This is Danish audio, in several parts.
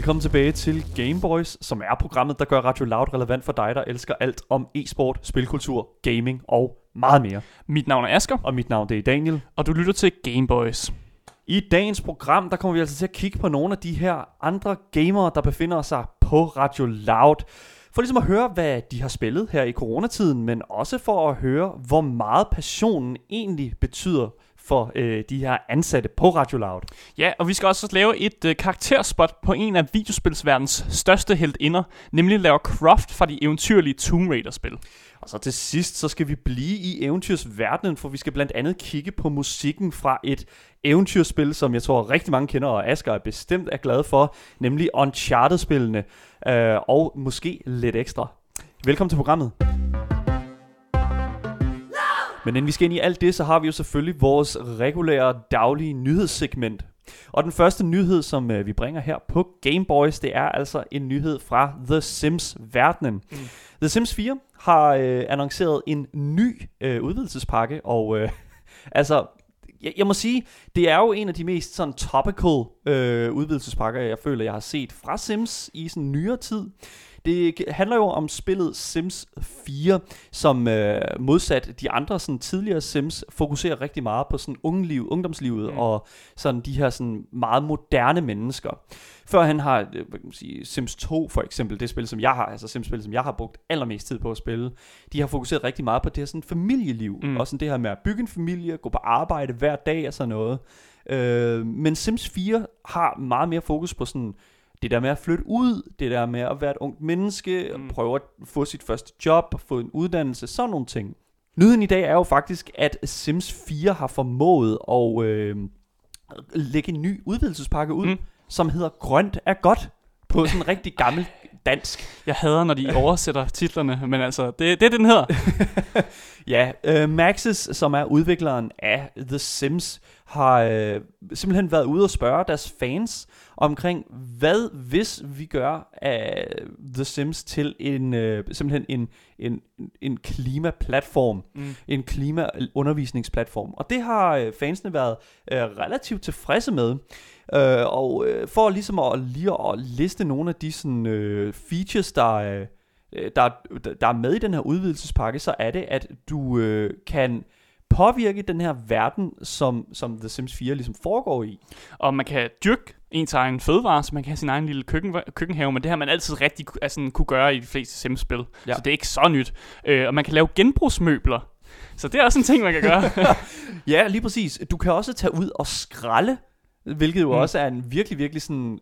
Velkommen tilbage til Gameboys, som er programmet, der gør Radio Loud relevant for dig, der elsker alt om e-sport, spilkultur, gaming og meget mere. Mit navn er Asker, Og mit navn det er Daniel. og du lytter til Gameboys. I dagens program, der kommer vi altså til at kigge på nogle af de her andre gamere, der befinder sig på Radio Loud. For ligesom at høre, hvad de har spillet her i coronatiden, men også for at høre, hvor meget passionen egentlig betyder for øh, de her ansatte på Radio Loud. Ja, og vi skal også lave et øh, karakterspot på en af videospilsverdens største heltinder, nemlig Lara Croft fra de eventyrlige Tomb Raider-spil. Og så til sidst, så skal vi blive i eventyrsverdenen, for vi skal blandt andet kigge på musikken fra et eventyrspil, som jeg tror rigtig mange kender, og Asger er bestemt er glad for, nemlig Uncharted-spillene, øh, og måske lidt ekstra. Velkommen til programmet. Men inden vi skal ind i alt det, så har vi jo selvfølgelig vores regulære daglige nyhedssegment. Og den første nyhed, som øh, vi bringer her på Gameboys, det er altså en nyhed fra The Sims verdenen. Mm. The Sims 4 har øh, annonceret en ny øh, udvidelsespakke, og øh, altså, jeg, jeg må sige, det er jo en af de mest sådan topical øh, udvidelsespakker, jeg føler, jeg har set fra Sims i sådan nyere tid. Det handler jo om spillet Sims 4, som øh, modsat de andre sådan tidligere Sims fokuserer rigtig meget på sådan ungeliv, ungdomslivet mm. og sådan de her sådan meget moderne mennesker. Før han har, øh, hvad kan man sige, Sims 2 for eksempel, det spil som jeg har, altså Sims-spil som jeg har brugt allermest tid på at spille, de har fokuseret rigtig meget på det her sådan familieliv, mm. og sådan det her med at bygge en familie, gå på arbejde hver dag og sådan noget. Øh, men Sims 4 har meget mere fokus på sådan det der med at flytte ud, det der med at være et ungt menneske, mm. prøve at få sit første job, få en uddannelse, sådan nogle ting. Nyheden i dag er jo faktisk, at Sims 4 har formået at øh, lægge en ny udvidelsespakke ud, mm. som hedder Grønt er godt, på sådan rigtig gammel dansk. Jeg hader, når de oversætter titlerne, men altså, det, det er det, den hedder. Ja, øh, Maxis, som er udvikleren af The Sims, har øh, simpelthen været ude og spørge deres fans omkring, hvad hvis vi gør af The Sims til en øh, simpelthen en, en, en klimaplatform, mm. en klimaundervisningsplatform. Og det har øh, fansene været øh, relativt tilfredse med. Øh, og øh, for ligesom at lige at liste nogle af de sådan, øh, features, der øh, der, der er med i den her udvidelsespakke, så er det, at du øh, kan påvirke den her verden, som, som The Sims 4 ligesom foregår i. Og man kan dyrke ens egen fødevare, så man kan have sin egen lille køkken, køkkenhave, men det har man altid rigtig altså, kunne gøre i de fleste Sims-spil. Ja. Så det er ikke så nyt. Øh, og man kan lave genbrugsmøbler. Så det er også en ting, man kan gøre. ja, lige præcis. Du kan også tage ud og skralde Hvilket jo mm. også er en virkelig, virkelig sådan,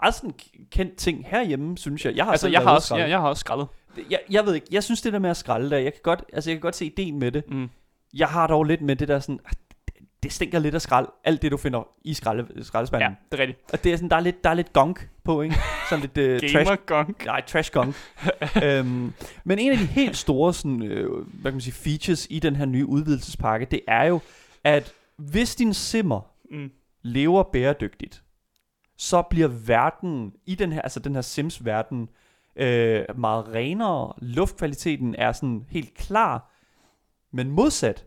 meget sådan kendt ting herhjemme, synes jeg. Jeg har, altså, jeg har, også, jeg, jeg har også skraldet. Jeg, jeg ved ikke, jeg synes det der med at skralde der, jeg kan godt, altså jeg kan godt se ideen med det. Mm. Jeg har dog lidt med det der sådan, det stinker lidt af skrald, alt det du finder i skralde, skraldespanden. Ja, det er rigtigt. Og det er sådan, der er lidt, der er lidt gunk på, ikke? Sådan lidt uh, trash. gunk. Nej, trash gunk. øhm, men en af de helt store sådan, øh, hvad kan man sige, features i den her nye udvidelsespakke, det er jo, at hvis din simmer mm lever bæredygtigt, så bliver verden i den her, altså den her Sims verden, øh, meget renere. Luftkvaliteten er sådan helt klar. Men modsat,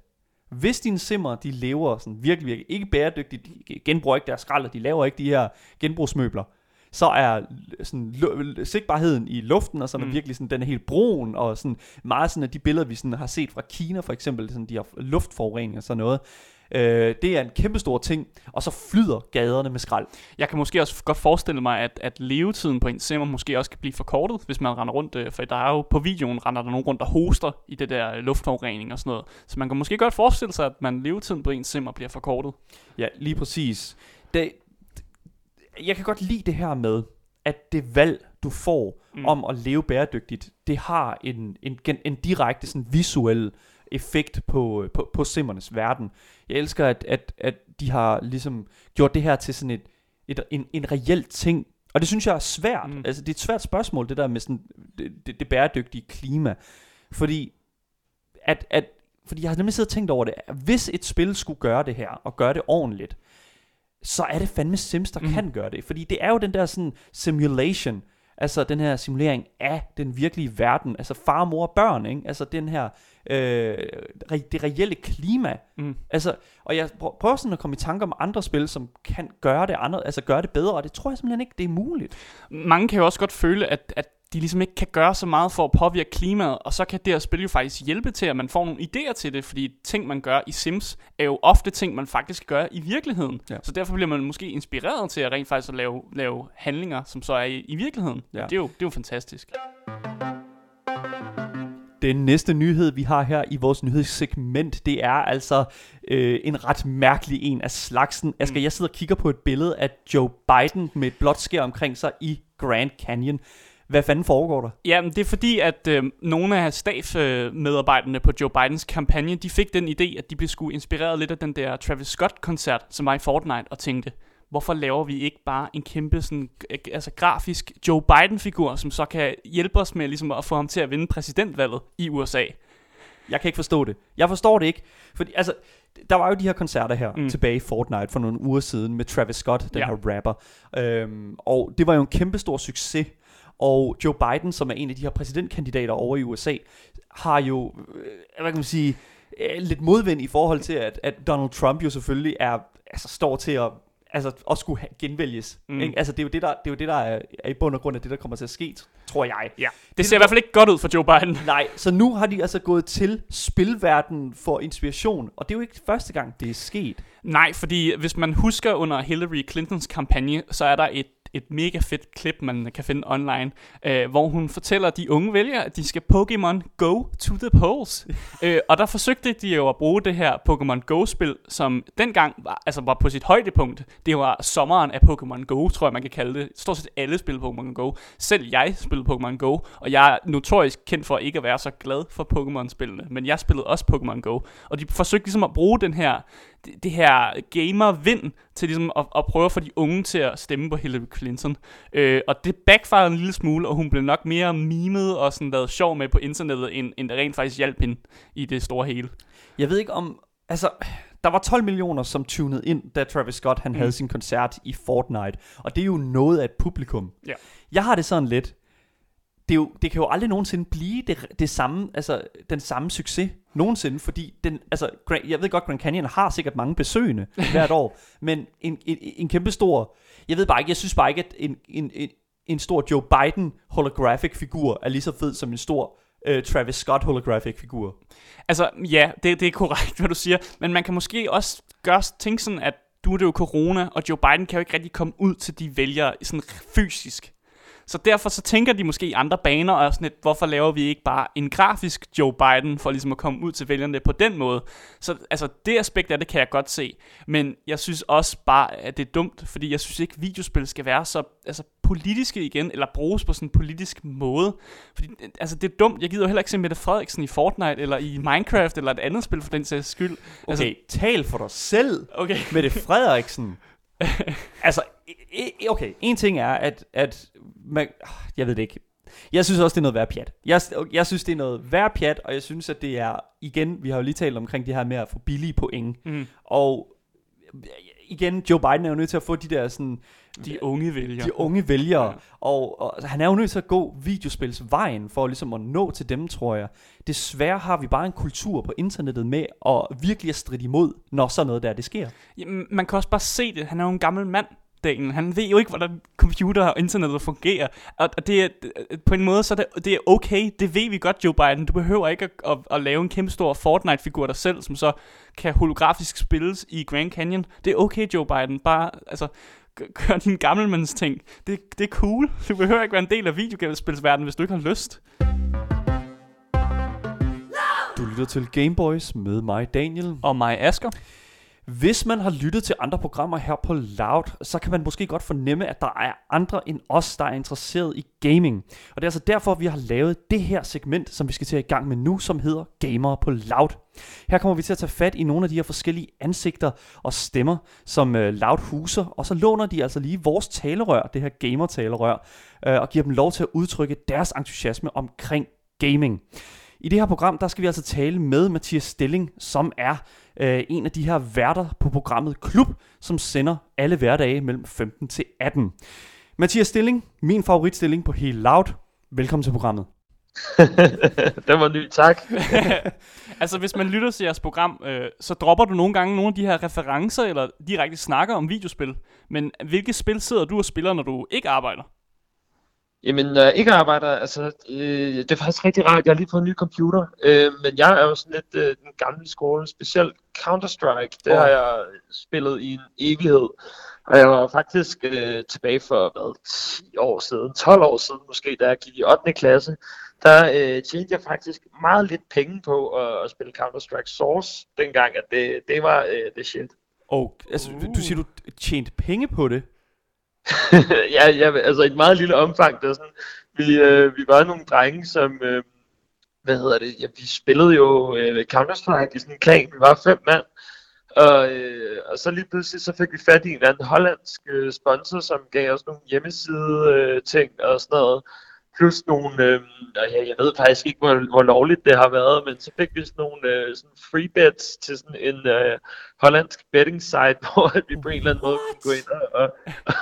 hvis dine simmer, de lever sådan virkelig, virkelig ikke bæredygtigt, de genbruger ikke deres skrald, de laver ikke de her genbrugsmøbler, så er sådan, sigtbarheden i luften, og sådan mm. er virkelig sådan, den er helt brun, og sådan meget sådan af de billeder, vi sådan har set fra Kina for eksempel, sådan de her luftforurening og sådan noget, Øh, det er en kæmpe stor ting, og så flyder gaderne med skrald. Jeg kan måske også godt forestille mig, at, at levetiden på en simmer måske også kan blive forkortet, hvis man render rundt, øh, for der er jo på videoen, render der nogen rundt, der hoster i det der øh, luftforurening og sådan noget. Så man kan måske godt forestille sig, at man levetiden på en simmer bliver forkortet. Ja, lige præcis. Det, jeg kan godt lide det her med, at det valg, du får mm. om at leve bæredygtigt, det har en, en, en direkte sådan visuel effekt på, på, på simmernes verden. Jeg elsker, at, at, at de har ligesom gjort det her til sådan et, et, en, en reel ting. Og det synes jeg er svært. Mm. Altså, det er et svært spørgsmål, det der med sådan, det, det, det bæredygtige klima. Fordi, at, at, fordi jeg har nemlig siddet og tænkt over det. Hvis et spil skulle gøre det her, og gøre det ordentligt, så er det fandme Sims, der mm. kan gøre det. Fordi det er jo den der sådan simulation Altså den her simulering af den virkelige verden. Altså far, mor og børn, ikke? Altså den her, øh, det reelle klima. Mm. Altså, og jeg prø- prøver sådan at komme i tanke om andre spil, som kan gøre det, andre, altså gøre det bedre, og det tror jeg simpelthen ikke, det er muligt. Mange kan jo også godt føle, at, at de ligesom ikke kan gøre så meget for at påvirke klimaet, og så kan det her spil jo faktisk hjælpe til, at man får nogle idéer til det, fordi ting, man gør i Sims, er jo ofte ting, man faktisk gør i virkeligheden. Ja. Så derfor bliver man måske inspireret til at rent faktisk at lave, lave handlinger, som så er i, i virkeligheden. Ja. Det, er jo, det er jo fantastisk. Den næste nyhed, vi har her i vores nyhedssegment, det er altså øh, en ret mærkelig en af slagsen. Asger, Mm. jeg sidder og kigger på et billede af Joe Biden med et blåt skær omkring sig i Grand Canyon. Hvad fanden foregår der? Ja, men det er fordi, at øh, nogle af staff-medarbejderne på Joe Bidens kampagne, de fik den idé, at de blev sgu inspireret lidt af den der Travis Scott-koncert, som var i Fortnite, og tænkte, hvorfor laver vi ikke bare en kæmpe sådan, altså grafisk Joe Biden-figur, som så kan hjælpe os med ligesom, at få ham til at vinde præsidentvalget i USA? Jeg kan ikke forstå det. Jeg forstår det ikke. Fordi, altså, der var jo de her koncerter her. Mm. tilbage i Fortnite for nogle uger siden med Travis Scott, den Ja. her rapper. Øhm, og det var jo en kæmpe stor succes. Og Joe Biden, som er en af de her præsidentkandidater over i USA, har jo, øh, hvad kan man sige, øh, lidt modvind i forhold til, at, at Donald Trump jo selvfølgelig er, altså står til at altså at skulle genvælges. Mm. Ikke? Altså det er jo det, der, det er, jo det, der er, er i bund og grund af det, der kommer til at ske, tror jeg. Ja. Det ser i hvert fald ikke godt ud for Joe Biden. Nej, så nu har de altså gået til spilverdenen for inspiration, og det er jo ikke første gang, det er sket. Nej, fordi hvis man husker under Hillary Clintons kampagne, så er der et, et mega fedt klip, man kan finde online, øh, hvor hun fortæller de unge vælgere, at de skal Pokémon Go to the polls. øh, og der forsøgte de jo at bruge det her Pokémon Go-spil, som dengang var, altså var på sit højdepunkt. Det var sommeren af Pokémon Go, tror jeg man kan kalde det. Stort set alle spillede Pokémon Go. Selv jeg spillede Pokémon Go, og jeg er notorisk kendt for ikke at være så glad for Pokémon-spillene. Men jeg spillede også Pokémon Go. Og de forsøgte ligesom at bruge den her det, det her gamer-vind til ligesom at, at prøve at få de unge til at stemme på Hillary Clinton. Øh, og det backfired en lille smule, og hun blev nok mere mimet og sådan lavet sjov med på internettet, end, end det rent faktisk hjalp hende i det store hele. Jeg ved ikke om, altså, der var 12 millioner, som tunede ind, da Travis Scott han mm. Mm. havde sin koncert i Fortnite, og det er jo noget af et publikum. Ja. Jeg har det sådan lidt, det, er jo, det kan jo aldrig nogensinde blive det, det samme, altså den samme succes nogensinde, fordi den, altså, jeg ved godt, Grand Canyon har sikkert mange besøgende hvert år, men en, en, en kæmpe stor, jeg ved bare ikke, jeg synes bare ikke, at en, en, en, en stor Joe Biden holographic figur er lige så fed som en stor uh, Travis Scott holographic figur. Altså, ja, det, det er korrekt, hvad du siger. Men man kan måske også gøre tænke sådan, at du er det jo corona, og Joe Biden kan jo ikke rigtig komme ud til de vælgere sådan fysisk. Så derfor så tænker de måske i andre baner, og sådan lidt, hvorfor laver vi ikke bare en grafisk Joe Biden, for ligesom at komme ud til vælgerne på den måde. Så altså, det aspekt af det kan jeg godt se. Men jeg synes også bare, at det er dumt, fordi jeg synes ikke, videospil skal være så altså, politiske igen, eller bruges på sådan en politisk måde. Fordi altså, det er dumt. Jeg gider jo heller ikke se Mette Frederiksen i Fortnite, eller i Minecraft, eller et andet spil for den sags skyld. Okay, altså, tal for dig selv. Okay. Mette Frederiksen. altså, okay, en ting er, at, at man, jeg ved det ikke. Jeg synes også, det er noget værd pjat. Jeg, jeg synes, det er noget værd pjat, og jeg synes, at det er, igen, vi har jo lige talt omkring det her med at få billige point. Mm. Og igen, Joe Biden er jo nødt til at få de der sådan, De unge vælgere. de unge vælgere, Ja. og, og han er jo nødt til at gå videospilsvejen for ligesom at nå til dem, tror jeg. Desværre har vi bare en kultur på internettet med at virkelig at stride imod, når sådan noget der, det sker. Jamen, man kan også bare se det. Han er jo en gammel mand. Daniel. Han ved jo ikke, hvordan computer og internettet fungerer. Og og det er, på en måde, så er det, det er okay. Det ved vi godt, Joe Biden. Du behøver ikke at, at, at lave en kæmpe stor Fortnite-figur dig selv, som så kan holografisk spilles i Grand Canyon. Det er okay, Joe Biden. Bare, altså, gør din gammelmands ting. Det, det er cool. Du behøver ikke være en del af videospilsverdenen, hvis du ikke har lyst. Du lytter til Gameboys med mig, Daniel. Og mig, Asker. Hvis man har lyttet til andre programmer her på Loud, så kan man måske godt fornemme, at der er andre end os, der er interesseret i gaming. Og det er altså derfor, vi har lavet det her segment, som vi skal til at i gang med nu, som hedder Gamere på Loud. Her kommer vi til at tage fat i nogle af de her forskellige ansigter og stemmer, som øh, Loud huser, og så låner de altså lige vores talerør, det her gamer-talerør, øh, og giver dem lov til at udtrykke deres entusiasme omkring gaming. I det her program, der skal vi altså tale med Mathias Stilling, som er øh, en af de her værter på programmet Klub, som sender alle hverdage mellem 15 til 18. Mathias Stilling, min favoritstilling på Helt Loud. Velkommen til programmet. den var ny, tak. altså, hvis man lytter til jeres program, øh, så dropper du nogle gange nogle af de her referencer, eller direkte snakker om videospil. Men hvilke spil sidder du og spiller, når du ikke arbejder? Jamen, når jeg ikke arbejder, altså, øh, det er faktisk rigtig rart. Jeg har lige fået en ny computer, øh, men jeg er jo sådan lidt øh, den gamle skole, specielt Counter-Strike, det oh. har jeg spillet i en evighed. Og jeg var faktisk øh, tilbage for, hvad, 10 år siden, 12 år siden måske, da jeg gik i 8. klasse, der øh, tjente jeg faktisk meget lidt penge på at, at spille Counter-Strike Source, dengang, at det, det var øh, det shit. Og altså, uh. du siger, du tjente penge på det? ja, ja, altså i et meget lille omfang. Der sådan, vi, øh, vi var nogle drenge, som, øh, hvad hedder det, ja, vi spillede jo øh, Counter-Strike i sådan en klan, vi var fem mand, og, øh, og så lige pludselig så fik vi fat i en anden hollandsk øh, sponsor, som gav os nogle hjemmeside øh, ting og sådan noget plus nogle, øh, jeg ved faktisk ikke, hvor, hvor lovligt det har været, men så fik vi sådan nogle øh, sådan free bets til sådan en øh, hollandsk betting site, hvor vi på en eller anden måde kunne gå ind og, og,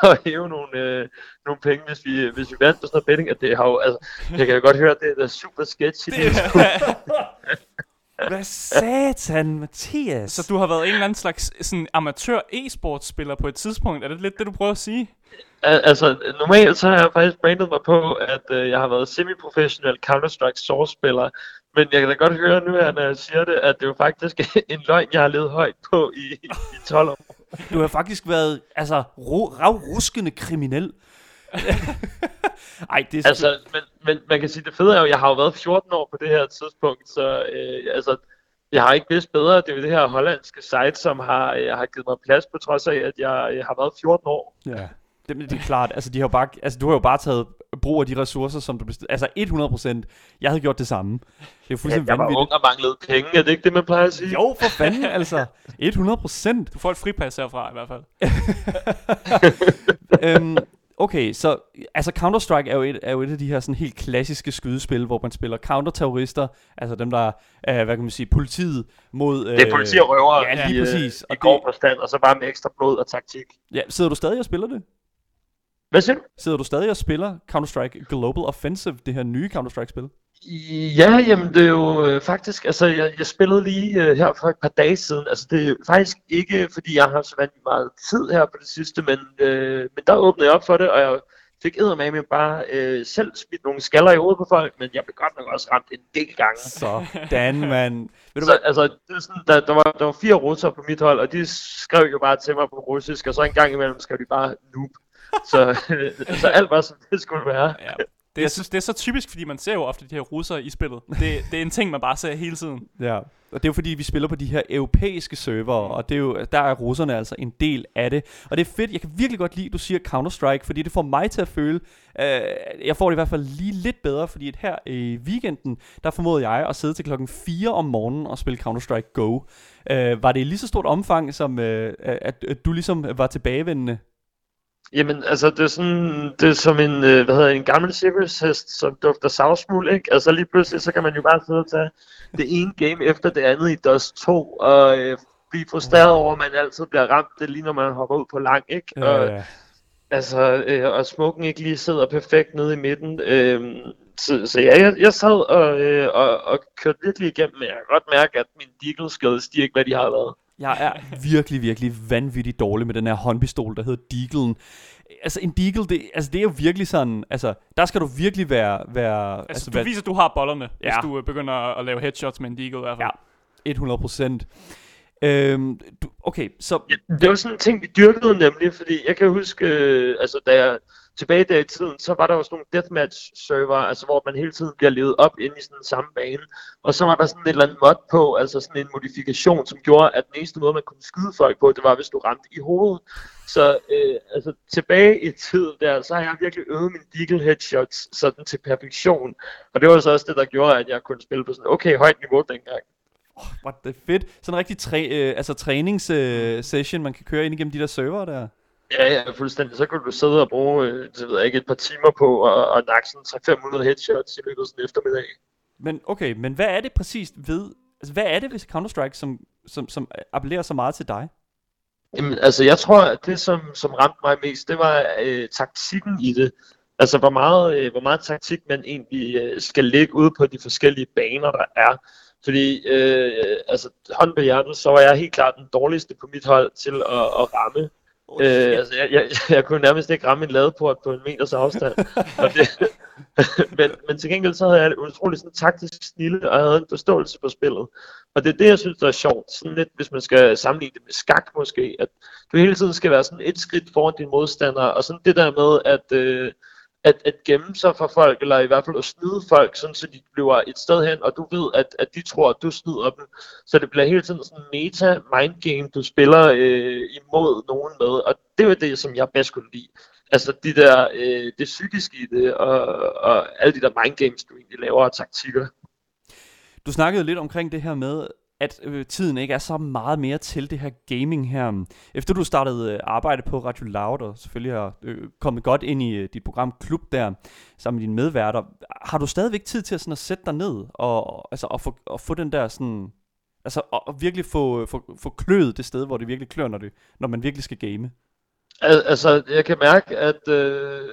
og hæve nogle, øh, nogle penge, hvis vi, hvis vi vandt på sådan noget betting, at det har jo, altså, jeg kan jo godt høre, at det er super sketchy. Det Hvad satan, Mathias? Så du har været en eller anden slags sådan amatør e-sportspiller på et tidspunkt. Er det lidt det, du prøver at sige? altså, normalt så har jeg faktisk brandet mig på, at øh, jeg har været semi-professionel Counter-Strike Source-spiller, men jeg kan da godt høre nu, når jeg siger det, at det er jo faktisk en løgn, jeg har levet højt på i, i 12 år. Du har faktisk været altså, ravruskende kriminel. Ej, det er altså, men, men man kan sige, det fede er jo, at jeg har jo været 14 år på det her tidspunkt, så øh, altså, jeg har ikke vidst bedre. Det er jo det her hollandske site, som har, jeg øh, har givet mig plads på trods af, at jeg, jeg har været 14 år. Ja. Det, det er klart, altså, de har bare, altså, du har jo bare taget brug af de ressourcer, som du bestilte. Altså 100%. Jeg havde gjort det samme. Det er jo fuldstændig ja, jeg var ung og manglede penge, er det ikke det, man plejer at sige? Jo, for fanden, altså. 100%. Du får et fripas herfra i hvert fald. øhm, okay, så altså Counter-Strike er jo, et, er jo et af de her sådan helt klassiske skydespil, hvor man spiller counterterrorister, altså dem, der er, hvad kan man sige, politiet mod... Øh, det er politi og røver ja, lige præcis. I, og i går på stand, og så bare med ekstra blod og taktik. Ja, sidder du stadig og spiller det? Hvad siger du? Sidder du stadig og spiller Counter-Strike Global Offensive, det her nye Counter-Strike-spil? Ja, jamen det er jo øh, faktisk, altså jeg, jeg spillede lige øh, her for et par dage siden, altså det er faktisk ikke, fordi jeg har så vanvittigt meget tid her på det sidste, men, øh, men der åbnede jeg op for det, og jeg fik med bare øh, selv smidt nogle skaller i hovedet på folk, men jeg blev godt nok også ramt en del gange. Sådan, mand. Ved du så, altså, det er sådan, der, der, var, der var fire russere på mit hold, og de skrev jo bare til mig på russisk, og så en gang imellem skrev de bare noob så, så alt var, som det skulle være. Ja. Det, jeg synes, det er så typisk, fordi man ser jo ofte de her russere i spillet. Det, det er en ting, man bare ser hele tiden. Ja, og det er jo fordi, vi spiller på de her europæiske server, og det er jo, der er russerne altså en del af det. Og det er fedt, jeg kan virkelig godt lide, at du siger Counter-Strike, fordi det får mig til at føle, øh, jeg får det i hvert fald lige lidt bedre, fordi at her i weekenden, der formåede jeg at sidde til klokken 4 om morgenen og spille Counter-Strike Go. Øh, var det i lige så stort omfang, som øh, at, at du ligesom var tilbagevendende Jamen, altså, det er sådan, det er som en, øh, hvad hedder en gammel cirkushest, som dufter savsmuld, ikke? Altså, lige pludselig, så kan man jo bare sidde og tage det ene game efter det andet i Dust 2, og øh, blive frustreret over, at man altid bliver ramt, det lige når man hopper ud på lang, ikke? Ja, og, ja. Altså, øh, og smoken ikke lige sidder perfekt nede i midten. Øh, så, så ja, jeg, jeg sad og, øh, og, og kørte virkelig igennem, men jeg kan godt mærke, at min deagle skills, de ikke, hvad de har været. Jeg er virkelig, virkelig vanvittigt dårlig med den her håndpistol, der hedder Deaglen. Altså en Deagle, det, altså, det er jo virkelig sådan, altså der skal du virkelig være... være altså, altså du være, viser, at du har bollerne, ja. hvis du øh, begynder at lave headshots med en Deagle i hvert fald. Ja, 100 procent. Øhm, du, okay, så... Ja, det var sådan en ting, vi dyrkede nemlig, fordi jeg kan huske, øh, altså da jeg tilbage der i tiden, så var der jo sådan nogle deathmatch-server, altså hvor man hele tiden bliver levet op ind i sådan samme bane. Og så var der sådan et eller andet mod på, altså sådan en modifikation, som gjorde, at den eneste måde, man kunne skyde folk på, det var, hvis du ramte i hovedet. Så øh, altså, tilbage i tiden der, så har jeg virkelig øvet min deagle headshots sådan til perfektion. Og det var så også det, der gjorde, at jeg kunne spille på sådan okay højt niveau dengang. Oh, what the fedt. Sådan en rigtig træ, øh, altså træningssession, øh, man kan køre ind igennem de der server der. Ja, ja, fuldstændig. Så kan du sidde og bruge, øh, det ved jeg ikke, et par timer på og, og nakke sådan 500 headshots i løbet af sådan en eftermiddag. Men okay, men hvad er det præcist ved, altså hvad er det ved Counter-Strike, som, som, som appellerer så meget til dig? Jamen, altså, jeg tror, at det, som, som ramte mig mest, det var øh, taktikken i det. Altså, hvor meget, øh, hvor meget taktik man egentlig øh, skal lægge ud på de forskellige baner, der er. Fordi, øh, altså, hånd på hjertet, så var jeg helt klart den dårligste på mit hold til at, at ramme. Oh, øh, altså, jeg, jeg, jeg kunne nærmest ikke ramme en ladeport på en meters afstand. og det, men, men til gengæld så havde jeg utrolig sådan taktisk snille, og jeg havde en forståelse for spillet. Og det er det, jeg synes, der er sjovt. Sådan lidt, hvis man skal sammenligne det med skak måske, at du hele tiden skal være sådan et skridt foran din modstander, og sådan det der med, at, øh, at, at gemme sig for folk, eller i hvert fald at snyde folk, sådan så de bliver et sted hen, og du ved, at, at de tror, at du snyder dem. Så det bliver hele tiden sådan en meta mind game, du spiller øh, imod nogen med, og det var det, som jeg bedst kunne lide. Altså de der, øh, det psykiske i det, og, og alle de der mind games, du egentlig laver, og taktikker. Du snakkede lidt omkring det her med, at øh, tiden ikke er så meget mere til det her gaming her. Efter du startede øh, arbejde på Radio Loud, og selvfølgelig har øh, kommet godt ind i øh, dit program Klub der, sammen med dine medværter, har du stadigvæk tid til at, sådan, at sætte dig ned, og, altså, og, få, og få den der sådan, altså og, og virkelig få, øh, få, få kløet det sted, hvor det virkelig klør, når, det, når man virkelig skal game? Al- altså, jeg kan mærke, at, øh,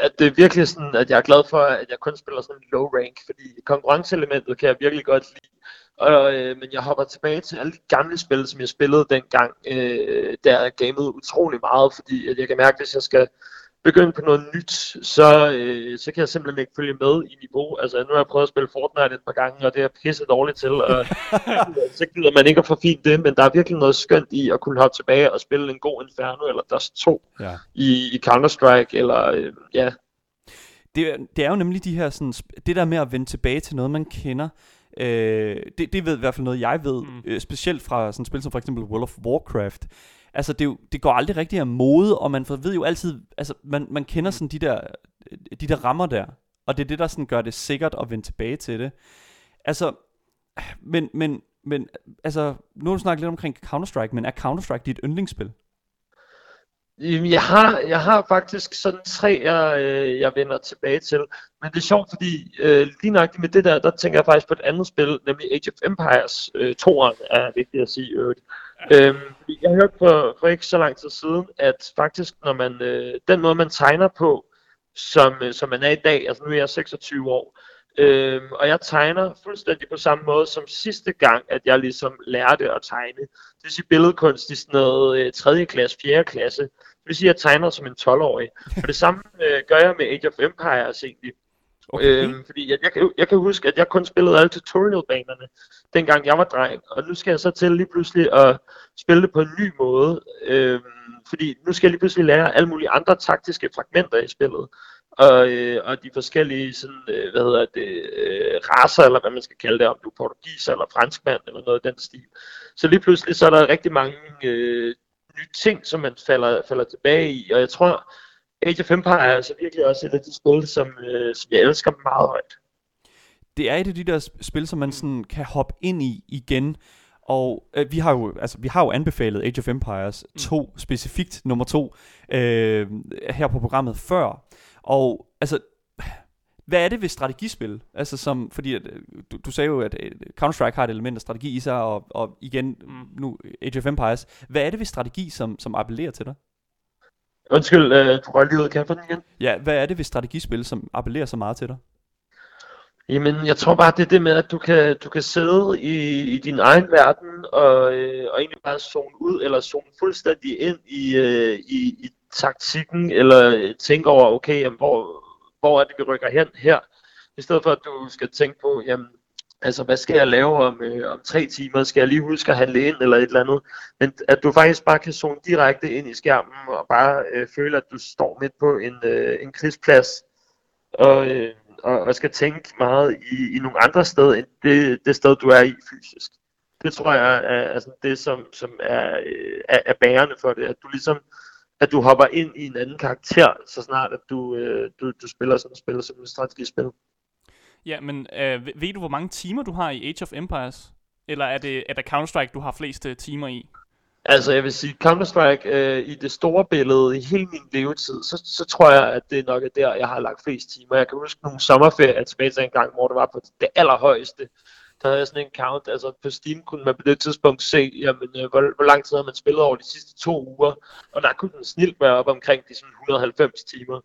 at det er virkelig sådan, at jeg er glad for, at jeg kun spiller sådan low rank, fordi konkurrenceelementet kan jeg virkelig godt lide. Og, øh, men jeg hopper tilbage til alle de gamle spil, som jeg spillede dengang, øh, der jeg gamede utrolig meget, fordi at jeg kan mærke, at hvis jeg skal begynde på noget nyt, så, øh, så kan jeg simpelthen ikke følge med i niveau. Altså nu har jeg prøvet at spille Fortnite et par gange, og det er pisse dårligt til, og så gider man ikke at forfine det, men der er virkelig noget skønt i at kunne hoppe tilbage og spille en god Inferno, eller Dust 2 ja. i, i Counter-Strike, eller øh, ja. Det, det er jo nemlig de her, sådan, det der med at vende tilbage til noget, man kender, Øh, det, det ved i hvert fald noget, jeg ved, mm. øh, specielt fra sådan et spil som for eksempel World of Warcraft. Altså, det, det går aldrig rigtig af mode, og man ved jo altid, altså, man, man kender sådan de der, de der rammer der, og det er det, der sådan gør det sikkert at vende tilbage til det. Altså, men, men, men altså, nu har du snakket lidt omkring Counter-Strike, men er Counter-Strike dit yndlingsspil? Jeg har, jeg har faktisk sådan tre, jeg, øh, jeg vender tilbage til. Men det er sjovt, fordi øh, lige nok med det der, der tænker jeg faktisk på et andet spil, nemlig Age of Empires. Øh, toeren er vigtigt at sige øvrigt. Ja. Øhm, jeg har hørt for, for ikke så lang tid siden, at faktisk når man, øh, den måde man tegner på, som, øh, som man er i dag, altså nu er jeg 26 år, Øhm, og jeg tegner fuldstændig på samme måde som sidste gang, at jeg ligesom lærte at tegne. Det vil sige billedkunst i sådan noget øh, 3. klasse, 4. klasse. Det vil sige, at jeg tegner som en 12-årig. Og det samme øh, gør jeg med Age of Empires egentlig. Okay. Øhm, fordi jeg, jeg, kan, jeg kan huske, at jeg kun spillede alle tutorialbanerne, dengang jeg var dreng. Og nu skal jeg så til lige pludselig at spille det på en ny måde. Øhm, fordi nu skal jeg lige pludselig lære alle mulige andre taktiske fragmenter i spillet og, øh, og de forskellige sådan, øh, hvad hedder det, øh, raser, eller hvad man skal kalde det, om du er portugiser eller franskmand, eller noget af den stil. Så lige pludselig, så er der rigtig mange øh, nye ting, som man falder, falder tilbage i, og jeg tror, Age of Empire er altså virkelig også et af de spil, som, øh, som jeg elsker meget højt. Det er et af de der spil, som man sådan kan hoppe ind i igen, og øh, vi har jo altså vi har jo anbefalet Age of Empires 2 mm. specifikt nummer 2 øh, her på programmet før. Og altså, hvad er det ved strategispil? Altså som, fordi at, øh, du, du sagde jo, at øh, Counter-Strike har et element af strategi i sig, og, og igen, mm. nu Age of Empires. Hvad er det ved strategi, som, som appellerer til dig? Undskyld, øh, du røg lige ud, kan jeg få den igen? Ja, hvad er det ved strategispil, som appellerer så meget til dig? Jamen, jeg tror bare, det er det med, at du kan, du kan sidde i, i din egen verden, og, øh, og egentlig bare zone ud, eller zone fuldstændig ind i, øh, i, i taktikken, eller tænke over, okay, jamen, hvor, hvor er det, vi rykker hen her, i stedet for, at du skal tænke på, jamen, altså, hvad skal jeg lave om, øh, om tre timer, skal jeg lige huske at handle ind, eller et eller andet, men at du faktisk bare kan zone direkte ind i skærmen, og bare øh, føle, at du står midt på en, øh, en krigsplads, og, øh, og, og skal tænke meget i, i nogle andre steder, end det, det sted, du er i fysisk. Det tror jeg er, er altså det, som, som er, øh, er, er bærende for det, at du ligesom at du hopper ind i en anden karakter, så snart at du, øh, du, du spiller sådan et spil som et strategispil. Ja, men øh, ved du, hvor mange timer du har i Age of Empires? Eller er det, er det Counter-Strike, du har flest uh, timer i? Altså, jeg vil sige, Counter-Strike øh, i det store billede, i hele min levetid, så, så tror jeg, at det nok er der, jeg har lagt flest timer. Jeg kan huske nogle sommerferier tilbage til en gang, hvor det var på det allerhøjeste. Der havde jeg sådan en count, altså på Steam kunne man på det tidspunkt se, jamen, øh, hvor, hvor lang tid havde man spillet over de sidste to uger, og der kunne den snilt være op omkring de sådan 190 timer.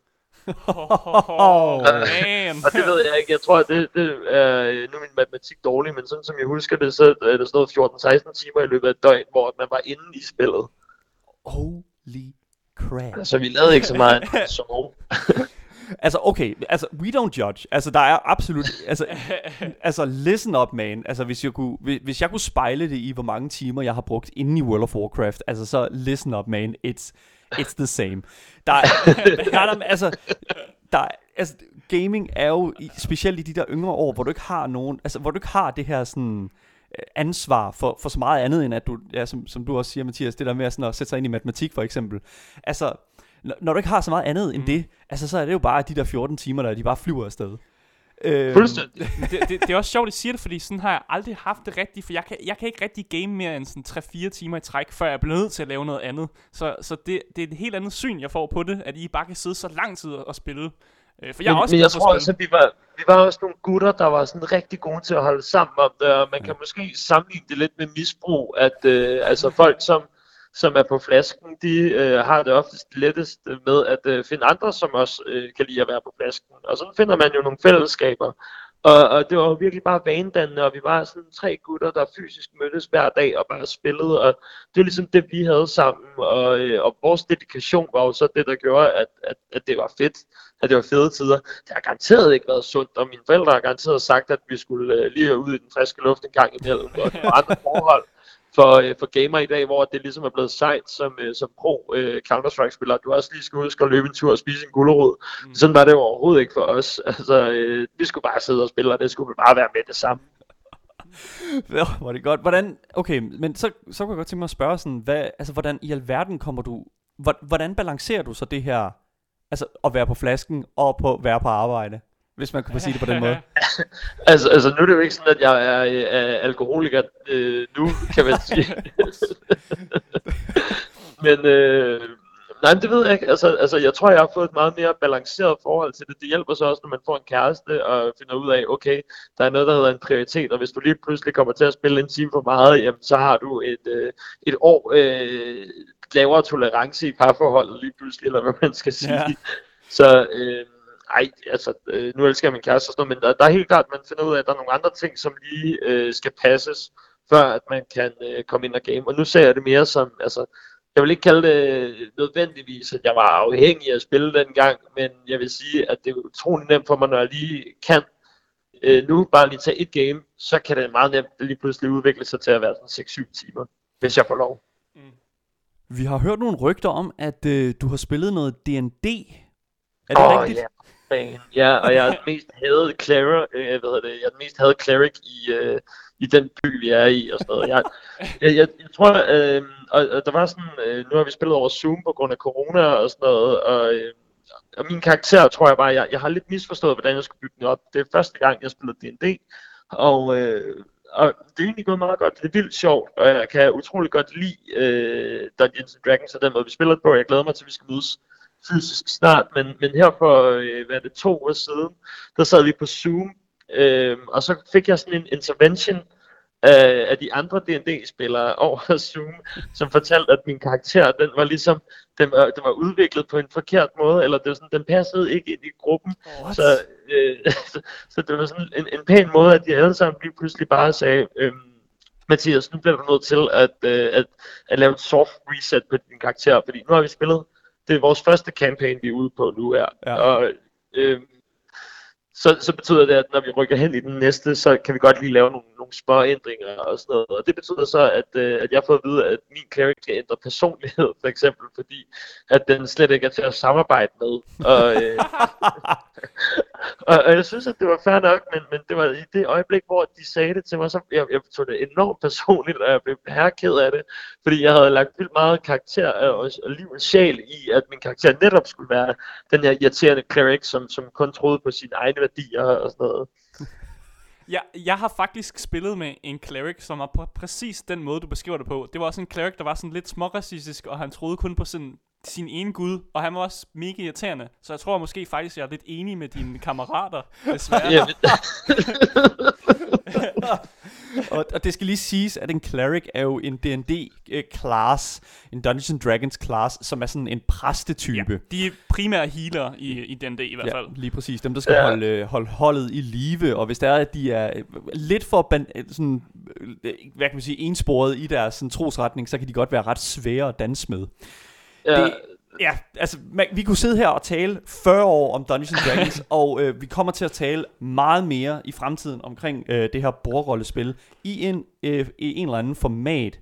Oh, man. Og det ved jeg ikke, jeg tror, at det, det er, øh, nu er min matematik dårlig, men sådan som jeg husker det, så er der sådan noget 14-16 timer i løbet af et døgn, hvor man var inde i spillet. Holy crap. Så vi lavede ikke så meget sove. Altså, okay, altså, we don't judge. Altså, der er absolut, altså, altså, listen up, man. Altså, hvis jeg, kunne, hvis, hvis jeg kunne spejle det i, hvor mange timer jeg har brugt inde i World of Warcraft, altså, så listen up, man. It's, it's the same. Der, er, der, er, der, altså, der, er- altså, gaming er jo, specielt i de der yngre år, hvor du ikke har nogen, altså, hvor du ikke har det her sådan, øh, ansvar for, for så meget andet, end at du, ja, som, som du også siger, Mathias, det der med sådan at sætte sig ind i matematik, for eksempel. Altså, når, når du ikke har så meget andet end det, altså så er det jo bare de der 14 timer, der de bare flyver afsted. Øh, Fuldstændig. det, det, det er også sjovt, at I siger det, fordi sådan har jeg aldrig haft det rigtigt, for jeg kan, jeg kan ikke rigtig game mere end sådan 3-4 timer i træk, før jeg bliver nødt til at lave noget andet. Så, så det, det er et helt andet syn, jeg får på det, at I bare kan sidde så lang tid og spille. Øh, For jeg er men, også men jeg tror at også, at vi var, vi var også nogle gutter, der var sådan rigtig gode til at holde sammen om det, og man kan måske sammenligne det lidt med misbrug, at øh, altså folk, som, som er på flasken, de øh, har det oftest lettest med at øh, finde andre, som også øh, kan lide at være på flasken. Og sådan finder man jo nogle fællesskaber. Og, og det var jo virkelig bare vanedannende, og vi var sådan tre gutter, der fysisk mødtes hver dag og bare spillede, og det var ligesom det, vi havde sammen, og, øh, og vores dedikation var jo så det, der gjorde, at, at, at det var fedt, at det var fede tider. Det har garanteret ikke været sundt, og mine forældre har garanteret sagt, at vi skulle øh, lige ud i den friske luft en gang imellem, og andre forhold for, øh, for gamer i dag, hvor det ligesom er blevet sejt som, øh, som pro øh, Counter-Strike-spiller. Du også lige skal huske at løbe en tur og spise en gulerod. Mm. Sådan var det jo overhovedet ikke for os. Altså, øh, vi skulle bare sidde og spille, og det skulle bare være med det samme. Ja, var det godt. Hvordan, okay, men så, så kunne jeg godt tænke mig at spørge sådan, hvad, altså, hvordan i alverden kommer du, hvor- hvordan balancerer du så det her, altså at være på flasken og på være på arbejde, hvis man kunne sige det på den måde? Altså, altså nu er det jo ikke sådan, at jeg er, øh, er alkoholiker øh, nu, kan man sige. men øh, nej, men det ved jeg ikke. Altså, altså, jeg tror, jeg har fået et meget mere balanceret forhold til det. Det hjælper så også, når man får en kæreste og finder ud af, okay, der er noget, der hedder en prioritet, og hvis du lige pludselig kommer til at spille en time for meget, jamen, så har du et, øh, et år øh, lavere tolerance i parforholdet lige pludselig, eller hvad man skal sige. Ja. Så øh, ej, altså, øh, nu elsker jeg min kæreste og sådan noget, men der, der er helt klart, at man finder ud af, at der er nogle andre ting, som lige øh, skal passes, før at man kan øh, komme ind og game. Og nu ser jeg det mere som, altså, jeg vil ikke kalde det nødvendigvis, at jeg var afhængig af at spille den gang, men jeg vil sige, at det er utrolig nemt for mig, når jeg lige kan øh, nu bare lige tage et game, så kan det meget nemt lige pludselig udvikle sig til at være sådan 6-7 timer, hvis jeg får lov. Vi har hørt nogle rygter om, at øh, du har spillet noget D&D. Er det Åh, rigtigt? Ja, fan. ja, og jeg er den mest hadet cleric, øh, hvad hedder det, jeg er den mest hadet cleric i, øh, i den by, vi er i, og sådan noget. Jeg, jeg, jeg, jeg tror, øh, og, og der var sådan, øh, nu har vi spillet over Zoom på grund af corona og sådan noget, og, øh, og min karakter, tror jeg bare, jeg, jeg har lidt misforstået, hvordan jeg skulle bygge den op. Det er første gang, jeg spillede D&D, og, øh, og det er egentlig gået meget godt. Det er vildt sjovt, og jeg kan utrolig godt lide øh, Dungeons and Dragons og den måde, vi spiller det på. Jeg glæder mig til, at vi skal mødes fysisk snart, men, men her for, øh, hvad er det, to år siden, der sad vi på Zoom, øh, og så fik jeg sådan en intervention af, af de andre D&D-spillere over Zoom, som fortalte, at min karakter, den var ligesom, den var, den var udviklet på en forkert måde, eller det var sådan, den passede ikke ind i gruppen, What? så, øh, så, så det var sådan en, en pæn måde, at de alle sammen lige pludselig bare sagde, øhm, Mathias, nu bliver du nødt til at, øh, at, at lave et soft reset på din karakter, fordi nu har vi spillet, det er vores første campaign, vi er ude på nu her, Ja. og øhm, så, så betyder det, at når vi rykker hen i den næste, så kan vi godt lige lave nogle, nogle små ændringer og sådan noget. Og det betyder så, at, øh, at jeg fået at vide, at min cleric skal ændre personlighed, for eksempel, fordi at den slet ikke er til at samarbejde med. Og, øh, og, og jeg synes, at det var fair nok, men, men det var i det øjeblik, hvor de sagde det til mig, så jeg, jeg tog det enormt personligt, og jeg blev herked af det, fordi jeg havde lagt vildt meget karakter og, og liv og sjæl i, at min karakter netop skulle være den her irriterende cleric, som, som kun troede på sine egne værdier og sådan noget. Jeg, jeg har faktisk spillet med en cleric, som var på præcis den måde, du beskriver det på. Det var også en cleric, der var sådan lidt småracistisk, og han troede kun på sådan sin ene gud, og han var også mega irriterende. Så jeg tror måske faktisk, jeg er lidt enig med dine kammerater, desværre. Og, og det skal lige siges, at en cleric er jo en D&D-class, en Dungeons Dragons class, som er sådan en præstetype. Ja, de er primære healer i, i den i hvert Ja, fald. lige præcis. Dem, der skal Ja. holde, øh, holde holdet i live, og hvis det er, at de er øh, lidt for ban- øh, sådan, øh, hvad kan man sige, ensporet i deres sådan, trosretning, så kan de godt være ret svære at danse med. Ja, Det, ja, altså, man, vi kunne sidde her og tale 40 år om Dungeons and Dragons, og øh, vi kommer til at tale meget mere i fremtiden omkring øh, det her bordrollespil i en, øh, i en eller anden format.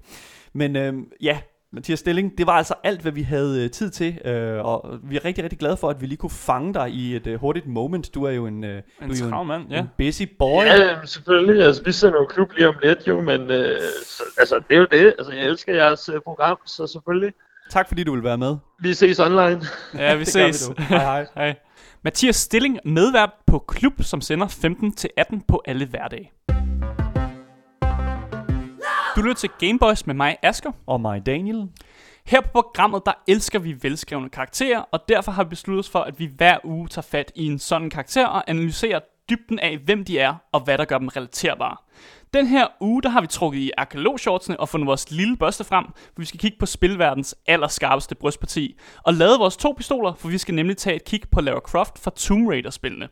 Men øh, ja, Mathias Stilling, det var altså alt, hvad vi havde øh, tid til, øh, og vi er rigtig, rigtig glade for, at vi lige kunne fange dig i et øh, hurtigt moment. Du er jo en, øh, En du er jo travl mand, ja. en busy boy. ja, selvfølgelig. Altså, vi sender jo klub lige om lidt, jo, men øh, så, altså, det er jo det. Altså, jeg elsker jeres øh, program, så selvfølgelig. Tak fordi du vil være med. Vi ses online. Ja, vi ses. du. Hej hej. Hej. Mathias Stilling, medvært på Klub, som sender 15-18 på alle hverdage. Du lytter til Gameboys med mig, Asker. Og mig, Daniel. Her på programmet, der elsker vi velskrevne karakterer, og derfor har vi besluttet os for, at vi hver uge tager fat i en sådan karakter og analyserer dybden af, hvem de er, og hvad der gør dem relaterbare. Den her uge, der har vi trukket i arkeologshortsene og fundet vores lille børste frem, for vi skal kigge på spilverdens allerskarpeste brystparti, og lade vores to pistoler, for vi skal nemlig tage et kig på Lara Croft fra Tomb Raider-spillene.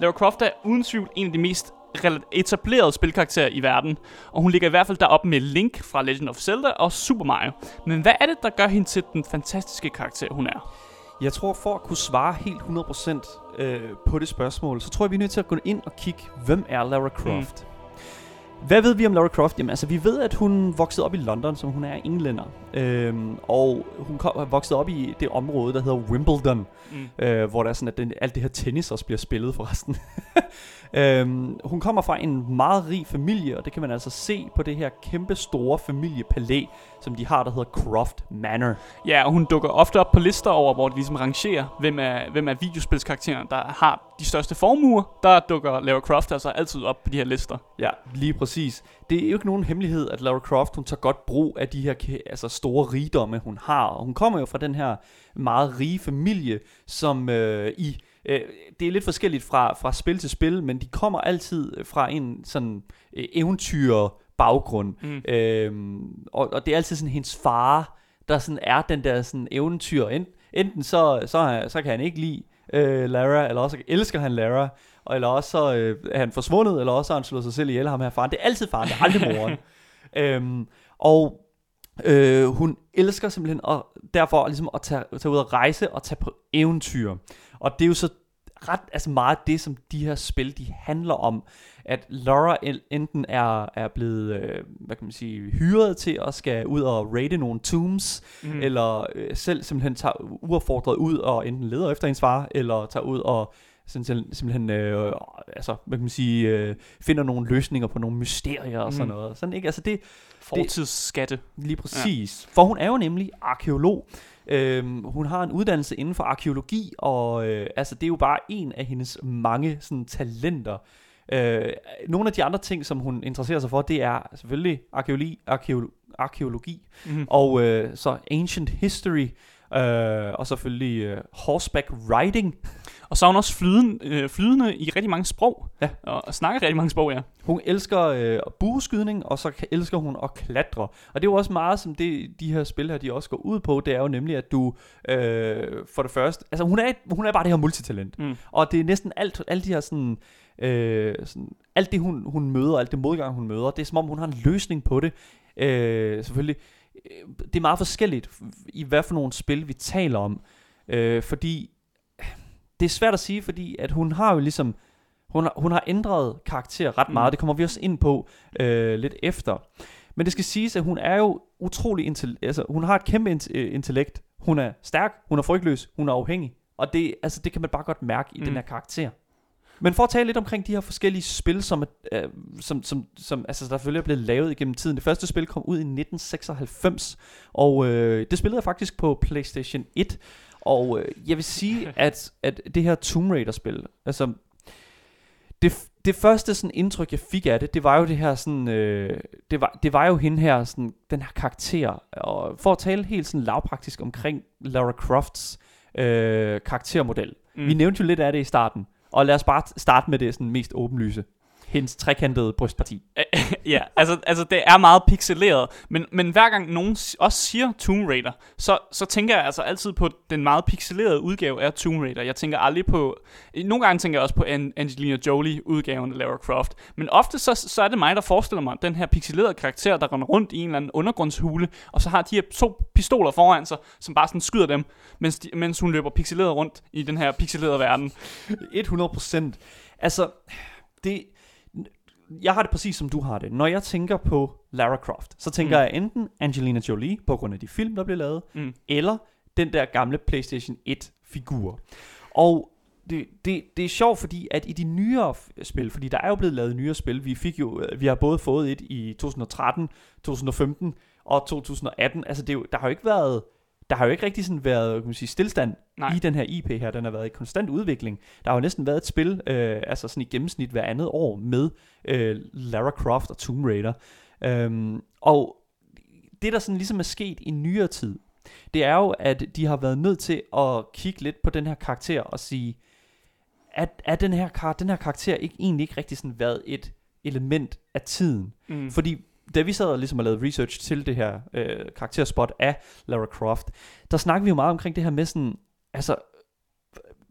Lara Croft er uden tvivl en af de mest etablerede spilkarakterer i verden, og hun ligger i hvert fald deroppe med Link fra Legend of Zelda og Super Mario. Men hvad er det, der gør hende til den fantastiske karakter, hun er? Jeg tror, for at kunne svare helt 100% øh, på det spørgsmål, så tror jeg, vi er nødt til at gå ind og kigge, hvem er Lara Croft? Mm. Hvad ved vi om Lara Croft? Jamen altså, vi ved, at hun voksede op i London, som hun er englænder. Øhm, og hun kom, voksede op i det område, der hedder Wimbledon, Mm. øh, hvor der er sådan, at den, alt det her tennis også bliver spillet forresten. øhm, hun kommer fra en meget rig familie, og det kan man altså se på det her kæmpe store familiepalæ, som de har, der hedder Croft Manor. Ja, og hun dukker ofte op på lister over, hvor de ligesom rangerer, hvem er, hvem er videospilskaraktererne, der har de største formuer. Der dukker Lara Croft altså altid op på de her lister. Ja, lige præcis. Det er jo ikke nogen hemmelighed, at Lara Croft, hun tager godt brug af de her altså store rigdomme, hun har. Og hun kommer jo fra den her meget rige familie, som øh, i... Øh, det er lidt forskelligt fra, fra spil til spil, men de kommer altid fra en sådan øh, eventyr baggrund. Mm. Øhm, og, og det er altid sådan hendes far, der sådan er den der sådan eventyr. Ent, enten så, så, så kan han ikke lide øh, Lara, eller også elsker han Lara, og eller også så øh, er han forsvundet, eller også har han slået sig selv ihjel, ham her faren. Det er altid faren, det er aldrig moren. øhm, og øh, hun elsker simpelthen at, derfor ligesom at tage, tage ud og rejse og tage på eventyr. Og det er jo så ret altså meget det, som de her spil, de handler om. At Laura enten er, er blevet, øh, hvad kan man sige, hyret til at skal ud og raide nogle tombs, Mm. eller øh, selv simpelthen tager uaffordret ud og enten leder efter hendes far, eller tager ud og simpelthen, simpelthen øh, altså, hvad kan man sige, øh, finder nogle løsninger på nogle mysterier og sådan Mm. noget. Sådan, ikke? Altså det, Fortidsskatte. Lige præcis. Ja. For hun er jo nemlig arkeolog. Øhm, hun har en uddannelse inden for arkeologi, og øh, altså, det er jo bare en af hendes mange sådan, talenter. Øh, nogle af de andre ting, som hun interesserer sig for, det er selvfølgelig arkeologi, arkeolo, arkeologi Mm. og øh, så ancient history, øh, og selvfølgelig øh, horseback riding. Og så er hun også flydende, øh, flydende i rigtig mange sprog. Ja. Og, og snakker rigtig mange sprog, ja. Hun elsker øh, bueskydning, og så elsker hun at klatre. Og det er jo også meget, som det, de her spil her, de også går ud på. Det er jo nemlig, at du øh, for det første... Altså, hun er, hun er bare det her multitalent. Mm. Og det er næsten alt, alle de her sådan... Øh, sådan alt det, hun, hun møder, alt det modgang, hun møder, det er som om, hun har en løsning på det. Øh, selvfølgelig. Øh, Det er meget forskelligt, i hvad for nogle spil, vi taler om. Øh, fordi... Det er svært at sige, fordi at hun har jo ligesom... Hun har, hun har ændret karakter ret meget. Mm. Det kommer vi også ind på øh, lidt efter. Men det skal siges, at hun er jo utrolig... Altså, hun har et kæmpe int- øh, intellekt. Hun er stærk, hun er frygtløs, hun er afhængig. Og det, altså, det kan man bare godt mærke i Mm. den her karakter. Men for at tale lidt omkring de her forskellige spil, som, øh, som, som, som altså, der selvfølgelig er blevet lavet igennem tiden. Det første spil kom ud i 1996, og øh, det spillede jeg faktisk på PlayStation 1. Og øh, jeg vil sige, at, at det her Tomb Raider-spil, altså, det, det det første sådan indtryk, jeg fik af det, det var jo det her sådan, øh, det, var, det var jo hende her, sådan, den her karakter. Og for at tale helt sådan lavpraktisk omkring Lara Crofts øh, karaktermodel. Mm. Vi nævnte jo lidt af det i starten. Og lad os bare starte med det sådan mest åbenlyse hendes trekantede brystparti. ja, altså, altså det er meget pixeleret, men, men hver gang nogen også siger Tomb Raider, så, så tænker jeg altså altid på den meget pixelerede udgave af Tomb Raider. Jeg tænker aldrig på, nogle gange tænker jeg også på Angelina Jolie udgaven af Lara Croft, men ofte så, så er det mig, der forestiller mig den her pixelerede karakter, der render rundt i en eller anden undergrundshule, og så har de her to pistoler foran sig, som bare sådan skyder dem, mens, de, mens hun løber pixeleret rundt i den her pixelerede verden. 100 procent. Altså, det, jeg har det præcis som du har det. Når jeg tænker på Lara Croft, så tænker mm. jeg enten Angelina Jolie, på grund af de film, der blev lavet, mm. eller den der gamle PlayStation 1-figur. Og det, det, det er sjovt, fordi at i de nyere spil, fordi der er jo blevet lavet nyere spil, vi fik jo, vi har både fået et i 2013, 2015 og 2018, altså det er jo, der har jo ikke været der har jo ikke rigtig sådan været kan man sige, stillestand Nej. i den her IP her. Den har været i konstant udvikling. Der har jo næsten været et spil, øh, altså sådan i gennemsnit hver andet år, med øh, Lara Croft og Tomb Raider. Øhm, og det, der sådan ligesom er sket i nyere tid, det er jo, at de har været nødt til at kigge lidt på den her karakter og sige, at, at den, her, den her karakter ikke egentlig ikke rigtig sådan været et element af tiden. Mm. Fordi da vi sad og ligesom og lavede research til det her øh, karakterspot af Lara Croft, der snakker vi jo meget omkring det her med sådan, altså,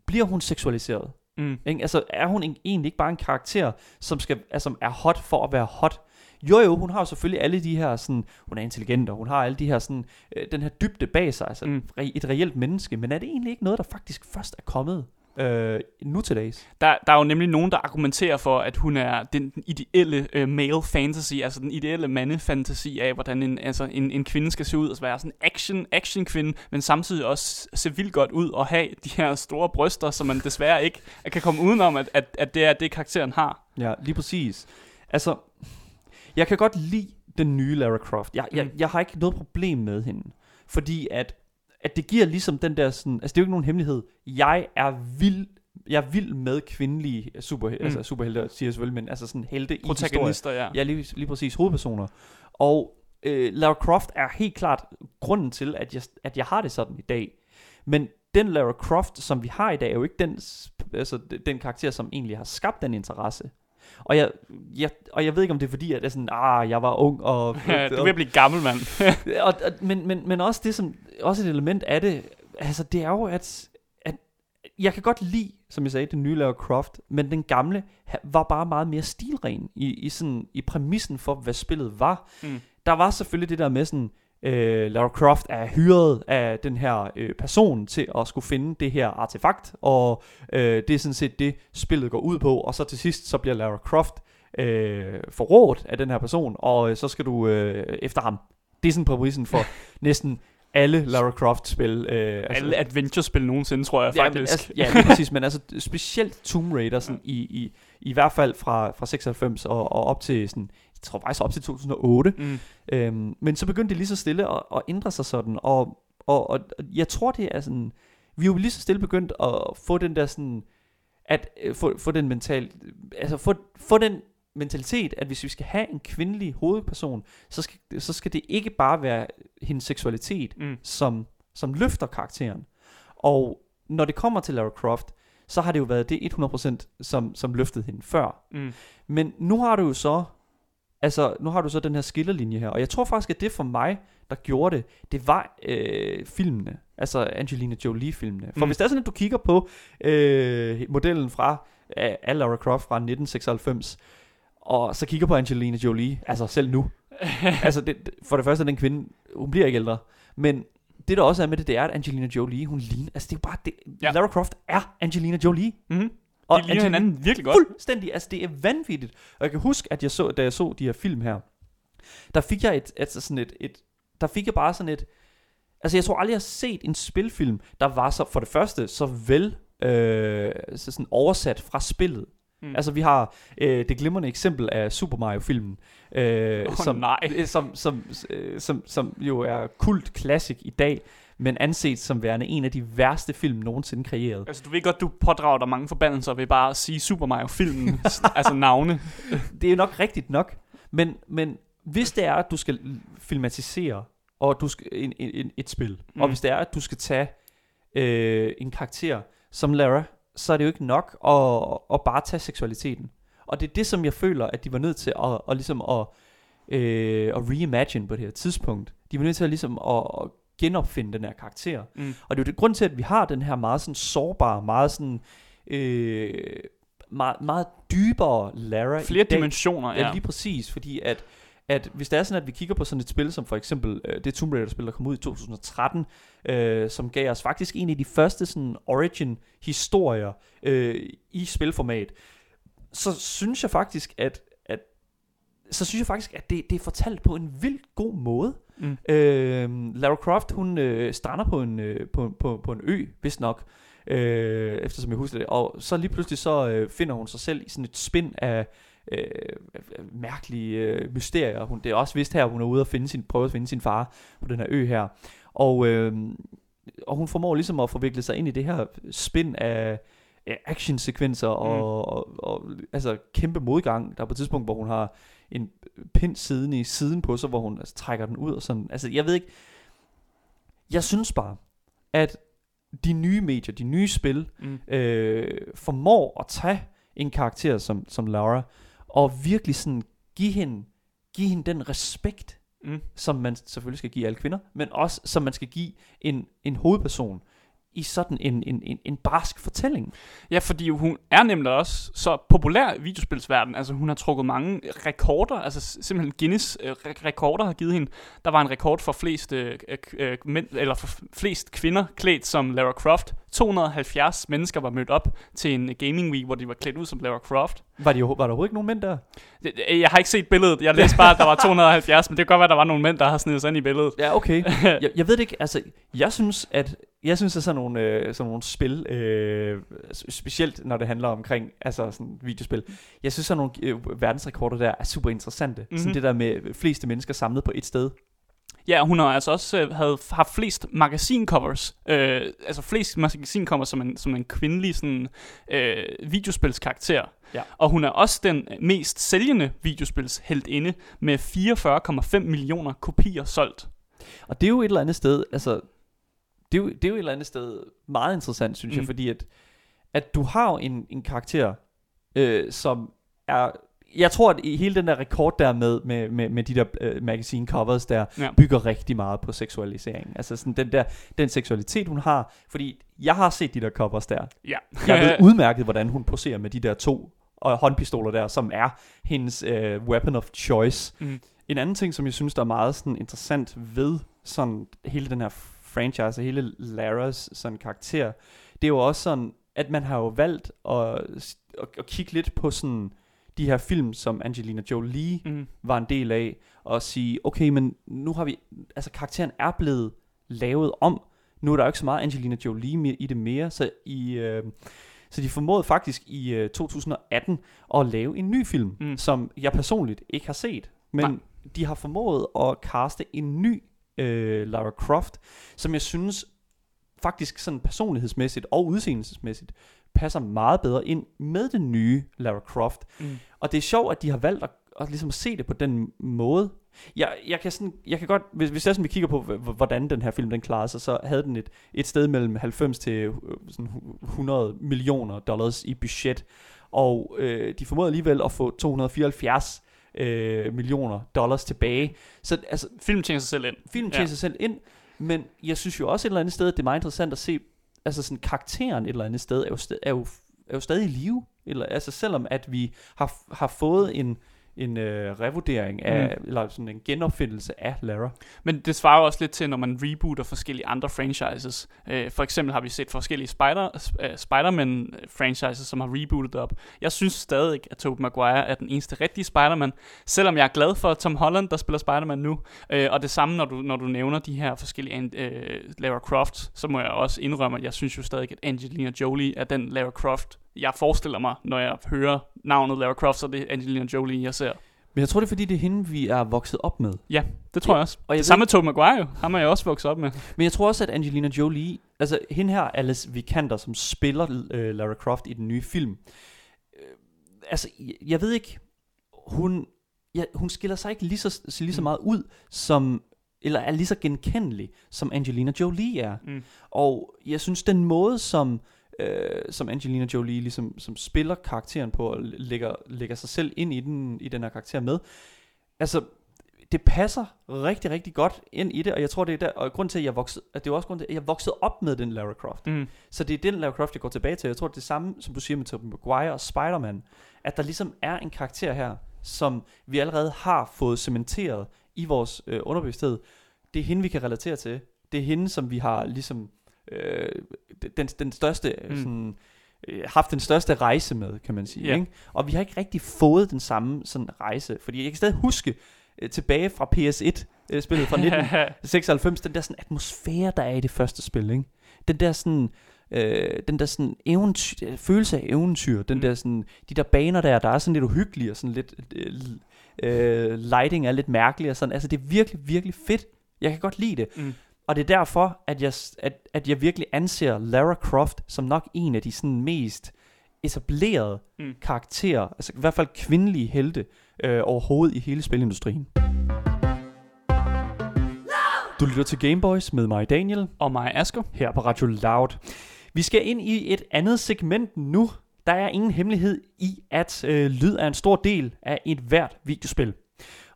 bliver hun seksualiseret? Mm. Ikke? Altså, er hun egentlig ikke bare en karakter, som, skal, altså, er hot for at være hot? Jo jo, hun har jo selvfølgelig alle de her sådan, hun er intelligent, og hun har alle de her sådan, øh, den her dybde bag sig, altså mm. et reelt menneske, men er det egentlig ikke noget, der faktisk først er kommet øh, nu til dags. Der, der er jo nemlig nogen, der argumenterer for, at hun er den, den ideelle øh, male fantasy, altså den ideelle mandefantasi af, hvordan en, altså en, en kvinde skal se ud, altså være sådan en action, action kvinde, men samtidig også se vildt godt ud og have de her store bryster, som man desværre ikke kan komme udenom, at, at, at det er det, karakteren har. Ja, lige præcis. Altså, jeg kan godt lide den nye Lara Croft. Jeg, jeg, mm. jeg har ikke noget problem med hende, fordi at at det giver ligesom den der sådan, altså det er jo ikke nogen hemmelighed, jeg er vild, jeg er vild med kvindelige super, mm. altså superhelte, siger jeg selvfølgelig, men altså sådan helte i Protagonister, ja. Ja, lige, lige præcis, hovedpersoner. Og øh, Lara Croft er helt klart grunden til, at jeg, at jeg har det sådan i dag. Men den Lara Croft, som vi har i dag, er jo ikke den, altså, den karakter, som egentlig har skabt den interesse. Og jeg, jeg, og jeg ved ikke, om det er fordi, at er sådan, ah, jeg var ung og... Ja, du vil blive gammel, mand. og, og, men, men, men også det, som, også et element af det, altså det er jo, at, at jeg kan godt lide, som jeg sagde, den nye Lara Croft, men den gamle var bare meget mere stilren i, i, sådan, i præmissen for, hvad spillet var. Mm. Der var selvfølgelig det der med sådan, øh, Lara Croft er hyret af den her øh, person til at skulle finde det her artefakt, og øh, det er sådan set det, spillet går ud på, og så til sidst, så bliver Lara Croft øh, forrådt af den her person, og øh, så skal du øh, efter ham. Det er sådan præmissen for næsten alle Lara Croft-spil. Øh, altså, alle adventure-spil nogensinde, tror jeg ja, faktisk. altså, ja, det er præcis, men altså specielt Tomb Raider, sådan, i, i, i hvert fald fra, fra 96 og, og op til sådan, jeg tror faktisk op til 2008. Mm. Øhm, men så begyndte det lige så stille at, at ændre sig sådan, og, og, og jeg tror det er sådan, vi er jo lige så stille begyndt at få den der sådan, at øh, få, få den mental, altså få, få den mentalitet, at hvis vi skal have en kvindelig hovedperson, så skal, så skal det ikke bare være hendes seksualitet, mm. som, som løfter karakteren. Og når det kommer til Lara Croft, så har det jo været det 100% som, som løftede hende før. Mm. Men nu har du jo så Altså, nu har du så den her skillelinje her, og jeg tror faktisk, at det for mig, der gjorde det, det var øh, filmene, altså Angelina Jolie-filmene. For mm. hvis det er sådan, at du kigger på øh, modellen fra øh, Lara Croft fra 1996, og så kigger på Angelina Jolie, altså selv nu, altså det, for det første, den kvinde, hun bliver ikke ældre, men det der også er med det, det er, at Angelina Jolie, hun ligner, altså det er bare, det, ja. Lara Croft er Angelina Jolie. Mm-hmm. Og de ligner hinanden virkelig godt. Fuldstændig, altså det er vanvittigt. Og jeg kan huske, at jeg så, da jeg så de her film her, der fik jeg et, altså sådan et, et der fik jeg bare sådan et, altså jeg tror aldrig, jeg har set en spilfilm, der var så, for det første, så vel øh, så sådan oversat fra spillet. Mm. Altså vi har øh, det glimrende eksempel af Super Mario-filmen, øh, oh, som, nej. som, som, som, øh, som, som jo er kult classic i dag, men anset som værende en af de værste film nogensinde kreeret. Altså, du ved godt, du pådrager dig mange forbandelser ved bare at sige Super Mario-filmen, altså navne. Det er jo nok rigtigt nok, men, men hvis det er, at du skal filmatisere og du skal, en, en, et spil. Mm. og hvis det er, at du skal tage øh, en karakter som Lara, så er det jo ikke nok at, at bare tage seksualiteten. Og det er det, som jeg føler, at de var nødt til at, at, ligesom at, øh, at reimagine på det her tidspunkt. De var nødt til at, ligesom at, at genopfinde den her karakter. Mm. Og det er jo det grund til, at vi har den her meget sådan sårbare, meget sådan... Øh, meget, meget dybere Lara Flere i dag. dimensioner, Ja, ja. lige præcis, fordi at, at hvis det er sådan, at vi kigger på sådan et spil, som for eksempel øh, det Tomb Raider-spil, der kom ud i 2013, øh, som gav os faktisk en af de første sådan origin-historier øh, i spilformat, så synes jeg faktisk, at, at så synes jeg faktisk, at det, det er fortalt på en vildt god måde. Mm. Øh, Lara Croft, hun øh, strander på en, øh, på, på, på en ø, hvis nok, øh, eftersom jeg husker det, og så lige pludselig så øh, finder hun sig selv i sådan et spind af øh, mærkelige øh, mysterier. Hun, det er også vist her, hun er ude og finde sin, prøve at finde sin far på den her ø her, og, øh, og hun formår ligesom at forvikle sig ind i det her spind af actionsekvenser og, Mm. og, og altså kæmpe modgang. Der er på et tidspunkt, hvor hun har en pind siddende i siden på sig, hvor hun altså, trækker den ud og sådan. Altså, jeg ved ikke. Jeg synes bare, at de nye medier, de nye spil, Mm. øh, formår at tage en karakter som, som Laura, og virkelig sådan give hende, give hende den respekt, Mm. som man selvfølgelig skal give alle kvinder, men også som man skal give en, en hovedperson i sådan en, en, en, en barsk fortælling. Ja, fordi hun er nemlig også så populær i videospilsverdenen. Altså, hun har trukket mange rekorder. Altså, simpelthen Guinness øh, re- rekorder har givet hende. Der var en rekord for flest, øh, øh, mænd, eller for flest kvinder klædt som Lara Croft. 270 mennesker var mødt op til en gaming week, hvor de var klædt ud som Lara Croft. Var, de, var der overhovedet ikke nogen mænd der? Det- Jeg har ikke set billedet. Jeg læste bare, at der var 270, men det kan godt være, at der var nogle mænd, der har snedet sig ind i billedet. Ja, okay. jeg, jeg ved det ikke, altså, jeg synes, at jeg synes, at sådan nogle, øh, sådan nogle spil, øh, specielt når det handler omkring altså sådan videospil, jeg synes, sådan nogle øh, verdensrekorder der er super interessante. Mm-hmm. Sådan Mhm. det der med fleste mennesker samlet på et sted. Ja, hun har altså også øh, havde haft flest magasincovers. Øh, altså flest magasincovers som en, som en kvindelig sådan, øh, videospilskarakter. Ja. Og hun er også den mest sælgende videospilsheldinde med 44,5 millioner kopier solgt. Og det er jo et eller andet sted, altså, det er jo, det er jo et eller andet sted meget interessant, synes mm. jeg, fordi at, at du har jo en, en karakter, øh, som er, jeg tror, at hele den der rekord der med, med, med, med de der øh, magazine covers der, Ja. bygger rigtig meget på seksualisering. Altså sådan den der, den seksualitet hun har, fordi jeg har set de der covers der. Ja. Jeg ved udmærket, hvordan hun poserer med de der to øh, håndpistoler der, som er hendes øh, weapon of choice. Mm. En anden ting, som jeg synes, der er meget sådan interessant ved sådan hele den her franchise, og hele Laras sådan karakter, det er jo også sådan, at man har jo valgt at, at, at kigge lidt på sådan de her film, som Angelina Jolie Mm. var en del af, og sige, okay, men nu har vi, altså karakteren er blevet lavet om, nu er der jo ikke så meget Angelina Jolie i det mere, så i... Øh, så de formåede faktisk i øh, 2018 at lave en ny film, Mm. som jeg personligt ikke har set. Men Nej. De har formået at caste en ny øh, Lara Croft, som jeg synes faktisk sådan personlighedsmæssigt og udseendelsesmæssigt passer meget bedre ind med den nye Lara Croft. Mm. Og det er sjovt, at de har valgt at, at ligesom se det på den måde. Jeg, jeg, kan, sådan, jeg kan godt, hvis, hvis er sådan, vi kigger på, hvordan den her film den klarede sig, så havde den et, et sted mellem 90 til øh, sådan 100 millioner dollars i budget. Og øh, de formåede alligevel at få 274 øh, millioner dollars tilbage. Så altså, Filmen tjener sig selv ind. filmen Ja. tjener sig selv ind, men jeg synes jo også et eller andet sted, at det er meget interessant at se, altså sådan karakteren et eller andet sted, er jo, st- er jo, er jo stadig i live. Eller, altså selvom at vi har, har fået en, en øh, revurdering af, mm. eller sådan en genopfindelse af Lara. Men det svarer også lidt til, når man rebooter forskellige andre franchises. Øh, for eksempel har vi set forskellige Spider, uh, Spider-Man-franchises, som har rebootet op. Jeg synes stadig, at Tobey Maguire er den eneste rigtige Spider-Man, selvom jeg er glad for Tom Holland, der spiller Spider-Man nu. Øh, og det samme, når du, når du nævner de her forskellige øh, Lara Croft, så må jeg også indrømme, at jeg synes jo stadig, at Angelina Jolie er den Lara Croft, jeg forestiller mig, når jeg hører navnet Lara Croft, så er det Angelina Jolie, jeg ser. Men jeg tror, det er fordi, det er hende, vi er vokset op med. Ja, det tror Ja, jeg også. og jeg det ved samme med Tobey Maguire jo. Ham er jeg også vokset op med. Men jeg tror også, at Angelina Jolie, altså hende her, Alice Vikander, som spiller øh, Lara Croft i den nye film, øh, altså, jeg, jeg ved ikke, hun, ja, hun skiller sig ikke lige så, lige så Mm. meget ud, som, eller er lige så genkendelig, som Angelina Jolie er. Mm. Og jeg synes, den måde, som, øh, som Angelina Jolie ligesom, som spiller karakteren på, og lægger, lægger sig selv ind i den, i den her karakter med, altså, det passer rigtig, rigtig godt ind i det, og jeg tror, det er der, og grund til, at jeg voksede, at det er også grund til, at jeg voksede op med den Lara Croft. Mm. Så det er den Lara Croft, jeg går tilbage til. Jeg tror, det er det samme, som du siger med Tobey Maguire og Spider-Man, at der ligesom er en karakter her, som vi allerede har fået cementeret i vores øh, underbevidsthed. Det er hende, vi kan relatere til. Det er hende, som vi har ligesom øh, den, den største Mm. sådan, øh, haft den største rejse med, kan man sige. Ja. Ikke? Og vi har ikke rigtig fået den samme sådan rejse, fordi jeg kan stadig huske øh, tilbage fra PS1 øh, spillet fra 1996, den der sådan atmosfære, der er i det første spil, ikke? Den der sådan, øh, den der sådan eventyr, følelse af eventyr, den Mm. der sådan, de der baner der, der er sådan lidt uhyggelige, og sådan lidt, øh, øh, lighting er lidt mærkelig, og sådan, altså det er virkelig, virkelig fedt. Jeg kan godt lide det. Mm. Og det er derfor, at jeg, at, at jeg virkelig anser Lara Croft som nok en af de sådan mest etablerede Mm. karakterer, altså i hvert fald kvindelige helte, øh, overhovedet i hele spilindustrien. Du lytter til Gameboys med mig, Daniel, Og mig, Asger. her på Radio Loud. Vi skal ind i et andet segment nu. Der er ingen hemmelighed i, at øh, lyd er en stor del af et hvert videospil.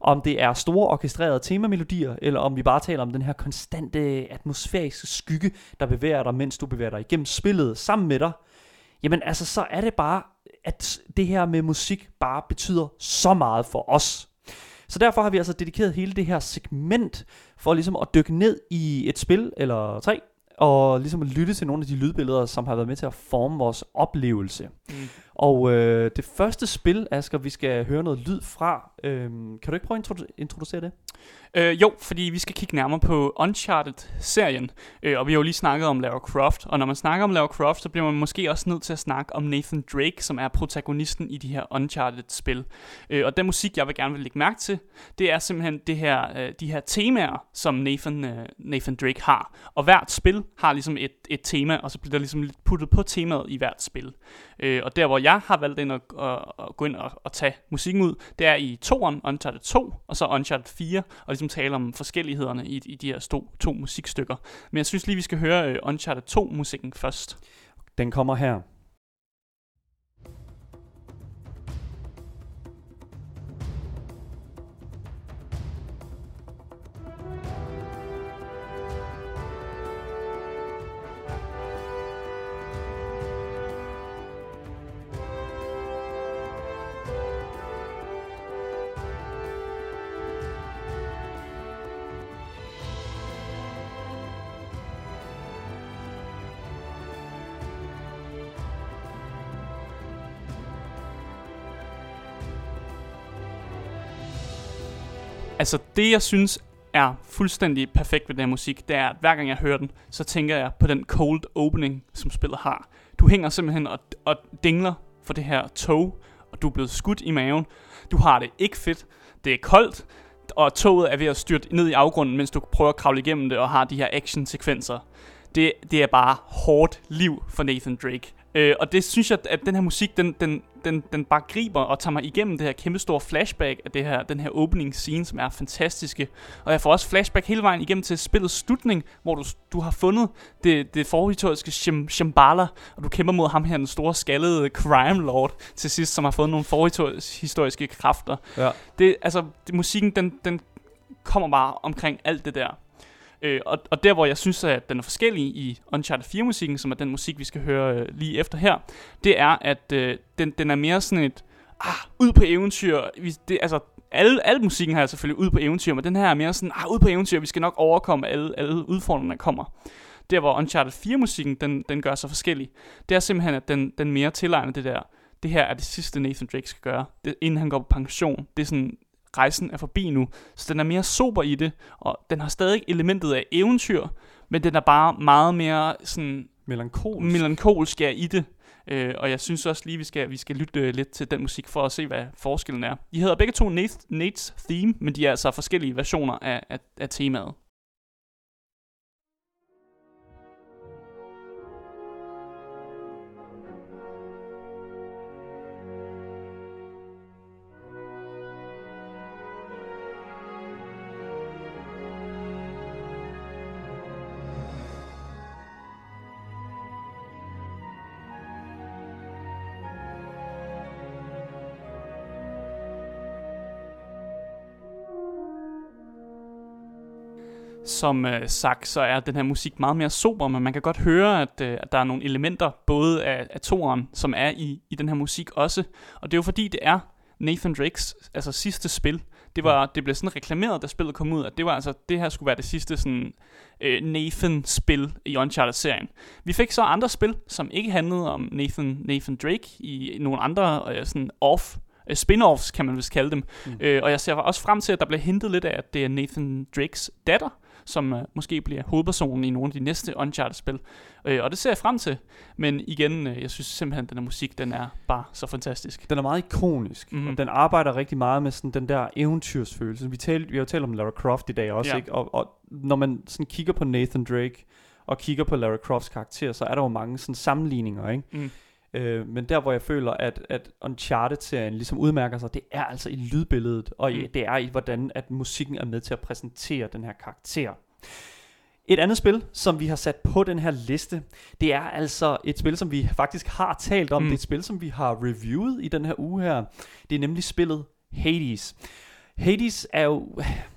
Om det er store orkestrerede temamelodier, eller om vi bare taler om den her konstante atmosfæriske skygge, der bevæger dig, mens du bevæger dig igennem spillet sammen med dig. Jamen altså, så er det bare, at det her med musik bare betyder så meget for os. Så derfor har vi altså dedikeret hele det her segment for ligesom at dykke ned i et spil eller tre, og ligesom at lytte til nogle af de lydbilleder, som har været med til at forme vores oplevelse. Mm. Og øh, det første spil, Asger, vi skal høre noget lyd fra, øh, kan du ikke prøve at introdu- introducere det? Øh, jo, fordi vi skal kigge nærmere på Uncharted-serien, øh, og vi har jo lige snakket om Lara Croft, og når man snakker om Lara Croft, så bliver man måske også nødt til at snakke om Nathan Drake, som er protagonisten i de her Uncharted-spil. Øh, og den musik, jeg vil gerne vil lægge mærke til, det er simpelthen det her, øh, de her temaer, som Nathan, øh, Nathan Drake har. Og hvert spil har ligesom et, et tema, og så bliver der ligesom lidt puttet på temaet i hvert spil. Øh, og der, hvor jeg har valgt ind at, at, at gå ind og, at tage musikken ud, det er i toeren, Uncharted 2, og så Uncharted 4, og ligesom tale om forskellighederne i, i de her to, to musikstykker. Men jeg synes lige, vi skal høre øh, Uncharted 2-musikken først. Den kommer her. Altså det, jeg synes er fuldstændig perfekt ved den her musik, det er, at hver gang jeg hører den, så tænker jeg på den cold opening, som spillet har. Du hænger simpelthen og, og dingler for det her tog, og du er blevet skudt i maven. Du har det ikke fedt. Det er koldt, og toget er ved at styrte ned i afgrunden, mens du prøver at kravle igennem det og har de her action-sekvenser. Det, det er bare hårdt liv for Nathan Drake. Øh, og det synes jeg, at den her musik, den, den, den, den bare griber og tager mig igennem det her kæmpe store flashback af det her, den her opening scene, som er fantastiske. Og jeg får også flashback hele vejen igennem til spillets slutning, hvor du, du har fundet det, det forhistoriske Shim, Shambhala, og du kæmper mod ham her, den store skaldede crime lord til sidst, som har fået nogle forhistoriske kræfter. Ja. Det, altså, det, musikken, den, den kommer bare omkring alt det der. Øh, og, og der, hvor jeg synes, at den er forskellig i Uncharted 4-musikken, som er den musik, vi skal høre øh, lige efter her, det er, at øh, den, den er mere sådan et, ah, ud på eventyr. Vi, det, altså, alle, alle musikken her er selvfølgelig ud på eventyr, men den her er mere sådan, ah, ud på eventyr, vi skal nok overkomme alle, alle udfordringerne, der kommer. Der, hvor Uncharted 4-musikken, den, den gør sig forskellig, det er simpelthen, at den, den mere tilegner det der, det her er det sidste Nathan Drake skal gøre, det, inden han går på pension. Det er sådan, rejsen er forbi nu. Så den er mere sober i det, og den har stadig elementet af eventyr, men den er bare meget mere sådan Melankolsk. melankolsk ja, i det. Øh, og jeg synes også lige, vi skal, vi skal lytte øh, lidt til den musik for at se, hvad forskellen er. De hedder begge to Nate, Nate's Theme, men de er altså forskellige versioner af, af, af temaet. Som øh, sagt, så er den her musik meget mere sober, men man kan godt høre, at, øh, at der er nogle elementer, både af, af toren, som er i, i den her musik også. Og det er jo fordi, det er Nathan Drakes altså sidste spil. Det, var, det blev sådan reklameret, da spillet kom ud, at det var altså, det her skulle være det sidste sådan, øh, Nathan-spil i Uncharted-serien. Vi fik så andre spil, som ikke handlede om Nathan, Nathan Drake i nogle andre øh, sådan off øh, spin-offs, kan man vist kalde dem. Mm. Øh, og jeg ser også frem til, at der bliver hintet lidt af, at det er Nathan Drakes datter, som uh, måske bliver hovedpersonen i nogle af de næste Uncharted-spil. Uh, og det ser jeg frem til. Men igen, uh, jeg synes simpelthen, at den her musik, den er bare så fantastisk. Den er meget ikonisk, mm. og den arbejder rigtig meget med sådan den der eventyrsfølelse. Vi, tal, vi har jo talt om Lara Croft i dag også, ja. ikke? Og, og når man sådan kigger på Nathan Drake, og kigger på Lara Crofts karakter, så er der jo mange sådan sammenligninger, ikke? Mm. Øh, men der hvor jeg føler at, at Uncharted-serien ligesom udmærker sig Det er altså i lydbilledet Og mm. det er i hvordan at musikken er med til at præsentere den her karakter et andet spil, som vi har sat på den her liste, det er altså et spil, som vi faktisk har talt om. Mm. Det er et spil, som vi har reviewet i den her uge her. Det er nemlig spillet Hades. Hades er jo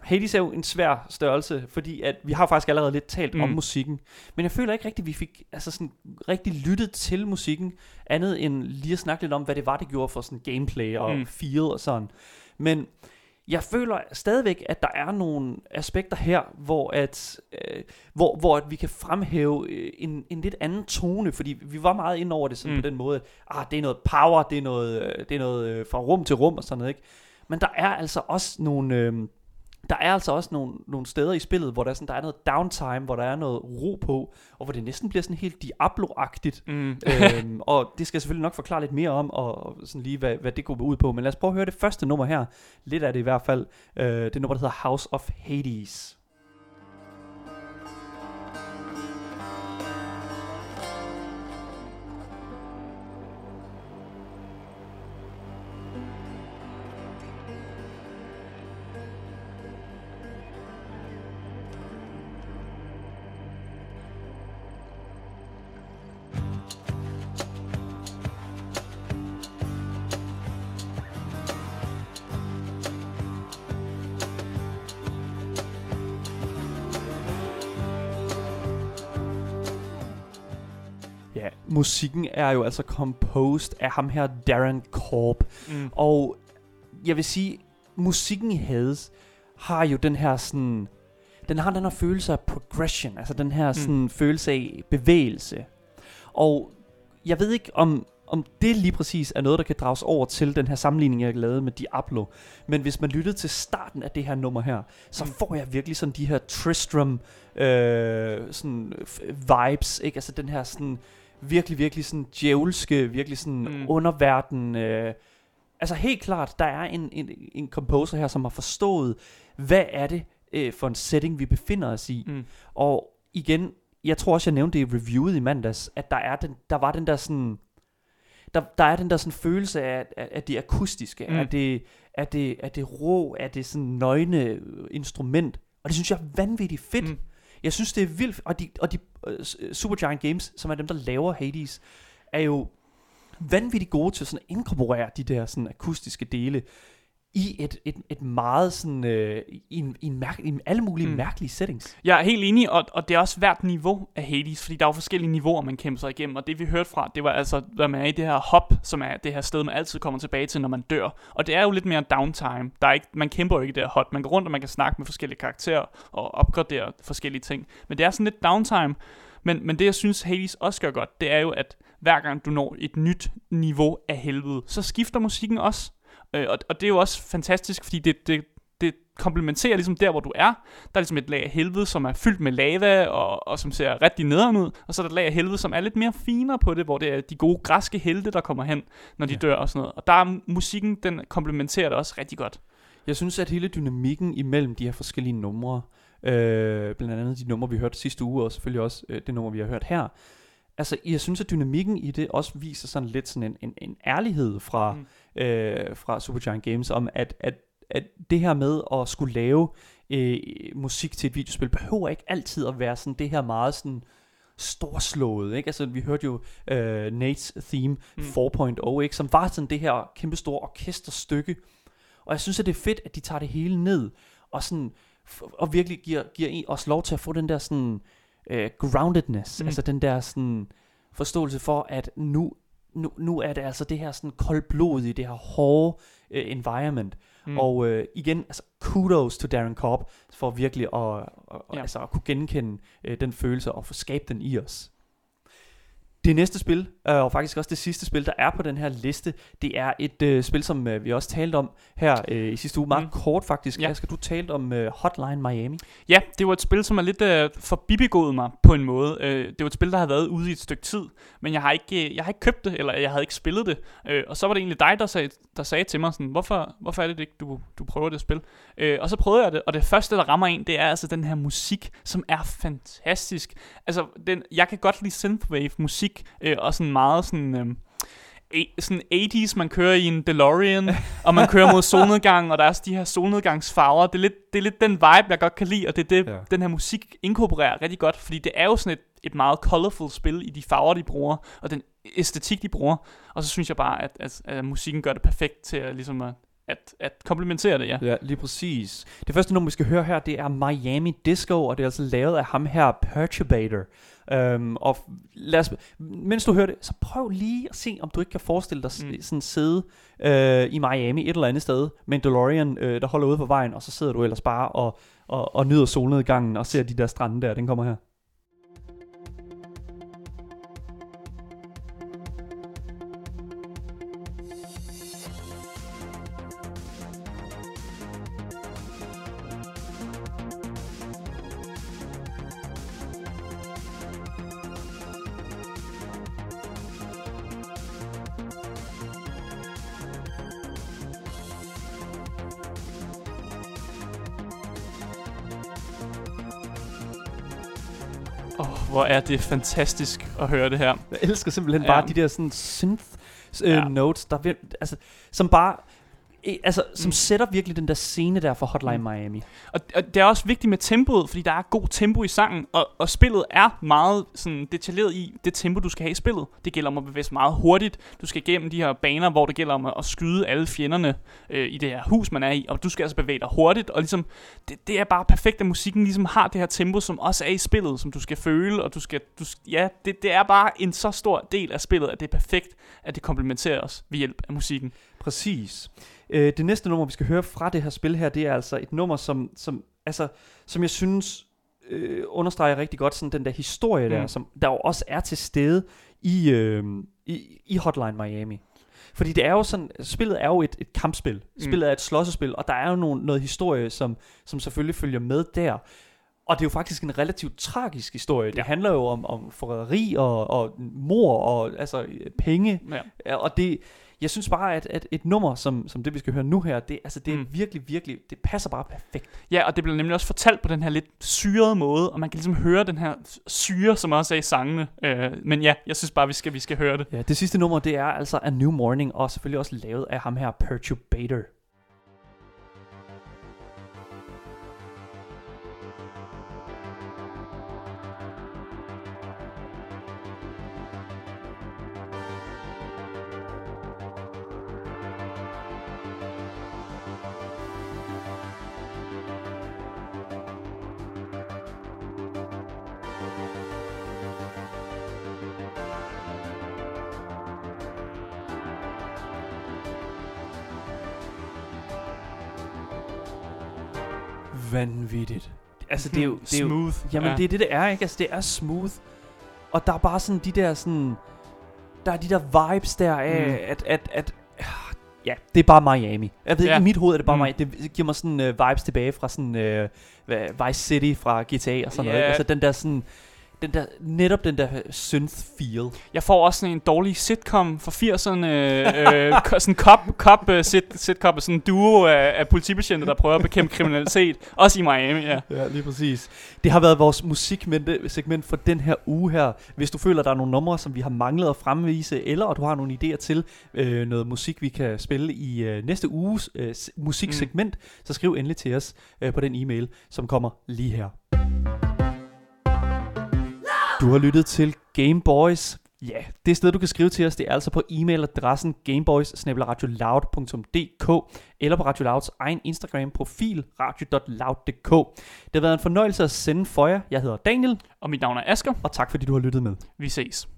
Hades er jo en svær størrelse, fordi at vi har faktisk allerede lidt talt mm. om musikken, men jeg føler ikke rigtigt, at vi fik altså sådan rigtig lyttet til musikken, andet end lige at snakke lidt om, hvad det var, det gjorde for sådan gameplay og mm. feel og sådan. Men jeg føler stadigvæk, at der er nogle aspekter her, hvor at, øh, hvor, hvor at vi kan fremhæve øh, en, en lidt anden tone, fordi vi var meget ind over det sådan mm. på den måde, at ah, det er noget power, det er noget, øh, det er noget øh, fra rum til rum og sådan noget, ikke? Men der er altså også nogle... Øh, der er altså også nogle, nogle steder i spillet, hvor der er, sådan, der er noget downtime, hvor der er noget ro på, og hvor det næsten bliver sådan helt Diablo-agtigt. Mm. øhm, og det skal jeg selvfølgelig nok forklare lidt mere om, og, og sådan lige, hvad, hvad det går ud på. Men lad os prøve at høre det første nummer her. Lidt af det i hvert fald. Øh, det nummer, der hedder House of Hades. Musikken er jo altså composed af ham her, Darren Korb. Mm. Og jeg vil sige, musikken i Hades har jo den her sådan... Den har den her følelse af progression, altså den her mm. sådan følelse af bevægelse. Og jeg ved ikke om om det lige præcis er noget, der kan drages over til den her sammenligning, jeg lavede med Diablo. Men hvis man lyttede til starten af det her nummer her, så mm. får jeg virkelig sådan de her Tristram øh, sådan vibes, ikke? Altså den her sådan virkelig, virkelig sådan djævelske, virkelig sådan mm. underverden. Øh, altså helt klart, der er en, en, en composer her, som har forstået, hvad er det øh, for en setting, vi befinder os i. Mm. Og igen, jeg tror også, jeg nævnte det i reviewet i mandags, at der, er den, der var den der sådan... Der, der er den der sådan følelse af, af, af det akustiske, mm. af, det, af, det, af det rå, af det sådan nøgne instrument. Og det synes jeg er vanvittigt fedt. Mm. Jeg synes, det er vildt, og de, og de uh, Supergiant Games, som er dem, der laver Hades, er jo vanvittigt gode til sådan at inkorporere de der sådan akustiske dele i et, et, et meget sådan, øh, i, en, i, en mærke, i alle mulige mm. mærkelige settings. Jeg er helt enig, og, og det er også hvert niveau af Hades, fordi der er jo forskellige niveauer, man kæmper sig igennem, og det vi hørte fra, det var altså, at man er i det her hop, som er det her sted, man altid kommer tilbage til, når man dør. Og det er jo lidt mere downtime. Der er ikke, man kæmper jo ikke det her hop. Man går rundt, og man kan snakke med forskellige karakterer, og opgradere forskellige ting. Men det er sådan lidt downtime. Men, men det, jeg synes, Hades også gør godt, det er jo, at hver gang du når et nyt niveau af helvede, så skifter musikken også. Øh, og, og det er jo også fantastisk, fordi det, det, det komplementerer ligesom der, hvor du er. Der er ligesom et lag af helvede, som er fyldt med lava, og, og som ser rigtig nederen ud. Og så er der et lag af helvede, som er lidt mere finere på det, hvor det er de gode græske helte, der kommer hen, når de ja. dør og sådan noget. Og der er musikken, den komplementerer det også rigtig godt. Jeg synes, at hele dynamikken imellem de her forskellige numre, øh, blandt andet de numre, vi hørte sidste uge, og selvfølgelig også øh, det nummer, vi har hørt her, altså jeg synes, at dynamikken i det også viser sådan lidt sådan en, en, en ærlighed fra, mm. øh, fra Supergiant Games, om at, at, at det her med at skulle lave øh, musik til et videospil, behøver ikke altid at være sådan det her meget sådan storslået, ikke? Altså, vi hørte jo øh, Nates theme mm. 4.0, ikke? Som var sådan det her kæmpe store orkesterstykke, og jeg synes, at det er fedt, at de tager det hele ned, og sådan, og virkelig giver, giver os lov til at få den der sådan, uh, groundedness, mm. altså den der sådan, forståelse for, at nu, nu, nu er det altså det her sådan koldblodige, det her hårde uh, environment. Mm. Og uh, igen, altså kudos to Darren Korb for virkelig at, at, ja. altså, at kunne genkende uh, den følelse og få skabt den i os. Det næste spil, øh, og faktisk også det sidste spil, der er på den her liste, det er et øh, spil, som øh, vi også talte om her øh, i sidste uge. Meget mm. kort faktisk. Ja. Skal du tale om øh, Hotline Miami? Ja, det var et spil, som er lidt øh, forbibegået mig på en måde. Øh, det var et spil, der har været ude i et stykke tid, men jeg har ikke, øh, jeg har ikke købt det, eller jeg havde ikke spillet det. Øh, og så var det egentlig dig, der sagde, der sagde til mig, sådan, hvorfor, hvorfor er det ikke, du, du prøver det spil? Øh, og så prøvede jeg det, og det første, der rammer en, det er altså den her musik, som er fantastisk. Altså, den, jeg kan godt lide synthwave musik, øh, og sådan meget sådan... Øh, sådan 80's, man kører i en DeLorean, og man kører mod solnedgang, og der er også de her solnedgangsfarver. Det er lidt, det er lidt den vibe, jeg godt kan lide, og det er det, ja. den her musik inkorporerer rigtig godt, fordi det er jo sådan et, et meget colorful spil i de farver, de bruger, og den æstetik, de bruger. Og så synes jeg bare, at, at, at musikken gør det perfekt til at, ligesom at, at, at komplementere det, ja. Ja, lige præcis. Det første nummer, vi skal høre her, det er Miami Disco, og det er altså lavet af ham her, Perturbator. Um, og lad os, mens du hører det, så prøv lige at se, om du ikke kan forestille dig mm. sådan sidde uh, i Miami et eller andet sted med en DeLorean, uh, der holder ude på vejen, og så sidder du ellers bare og, og, og nyder solnedgangen og ser de der strande der. Den kommer her. Hvor er det fantastisk at høre det her. Jeg elsker simpelthen ja. bare de der sådan synth uh, ja. notes, der altså, som bare altså, som mm. sætter virkelig den der scene der for Hotline mm. Miami. Og, og det er også vigtigt med tempoet, fordi der er god tempo i sangen, og, og spillet er meget sådan, detaljeret i det tempo, du skal have i spillet. Det gælder om at bevæge sig meget hurtigt. Du skal igennem de her baner, hvor det gælder om at, at skyde alle fjenderne øh, i det her hus, man er i, og du skal altså bevæge dig hurtigt, og ligesom, det, det er bare perfekt, at musikken ligesom har det her tempo, som også er i spillet, som du skal føle, og du skal, du, ja, det, det er bare en så stor del af spillet, at det er perfekt, at det komplementerer os ved hjælp af musikken. Præcis. Øh, det næste nummer, vi skal høre fra det her spil her, det er altså et nummer, som, som, altså, som jeg synes øh, understreger rigtig godt sådan den der historie mm. der, som der jo også er til stede i, øh, i, i Hotline Miami. Fordi det er jo sådan, spillet er jo et, et kampspil. Mm. Spillet er et slåssespil, og der er jo nogle, noget historie, som, som selvfølgelig følger med der. Og det er jo faktisk en relativt tragisk historie. Ja. Det handler jo om, om forræderi og, og mor og altså penge. Ja. Og det, jeg synes bare, at, at et nummer, som, som det vi skal høre nu her, det, altså, det er mm. virkelig, virkelig, det passer bare perfekt. Ja, og det bliver nemlig også fortalt på den her lidt syrede måde, og man kan ligesom høre den her syre, som også er i sangene. Øh, men ja, jeg synes bare, vi skal, vi skal høre det. Ja, det sidste nummer, det er altså A New Morning, og selvfølgelig også lavet af ham her, Perturbator. Vanvittigt. Altså, det er jo... Det er smooth. Jo, jamen, ja. det er det, det er, ikke? Altså, det er smooth. Og der er bare sådan de der sådan... Der er de der vibes der af, mm. at, at, at, ja, det er bare Miami. Jeg ved, Ja. i mit hoved er det bare Mm. Miami. Det giver mig sådan uh, vibes tilbage fra sådan uh, Vice City fra GTA og sådan Ja. noget. ikke? Altså den der sådan, den der, netop den der synth feel. Jeg får også sådan en dårlig sitcom fra 80'erne. Øh, øh, sådan cop, cop uh, sit, sitcom, sådan en duo af, af politibetjente, der prøver at bekæmpe kriminalitet. Også i Miami, ja. Ja, lige præcis. Det har været vores musiksegment segment for den her uge her. Hvis du føler, der er nogle numre, som vi har manglet at fremvise, eller at du har nogle idéer til øh, noget musik, vi kan spille i øh, næste uges øh, musiksegment, mm. så skriv endelig til os øh, på den e-mail, som kommer lige her. Du har lyttet til Game Boys. Ja, det sted, du kan skrive til os, det er altså på e-mailadressen gameboys eller på Radio Louds egen Instagram-profil radio.loud.dk. Det har været en fornøjelse at sende for jer. Jeg hedder Daniel, Og mit navn er Asker. og tak fordi du har lyttet med. Vi ses.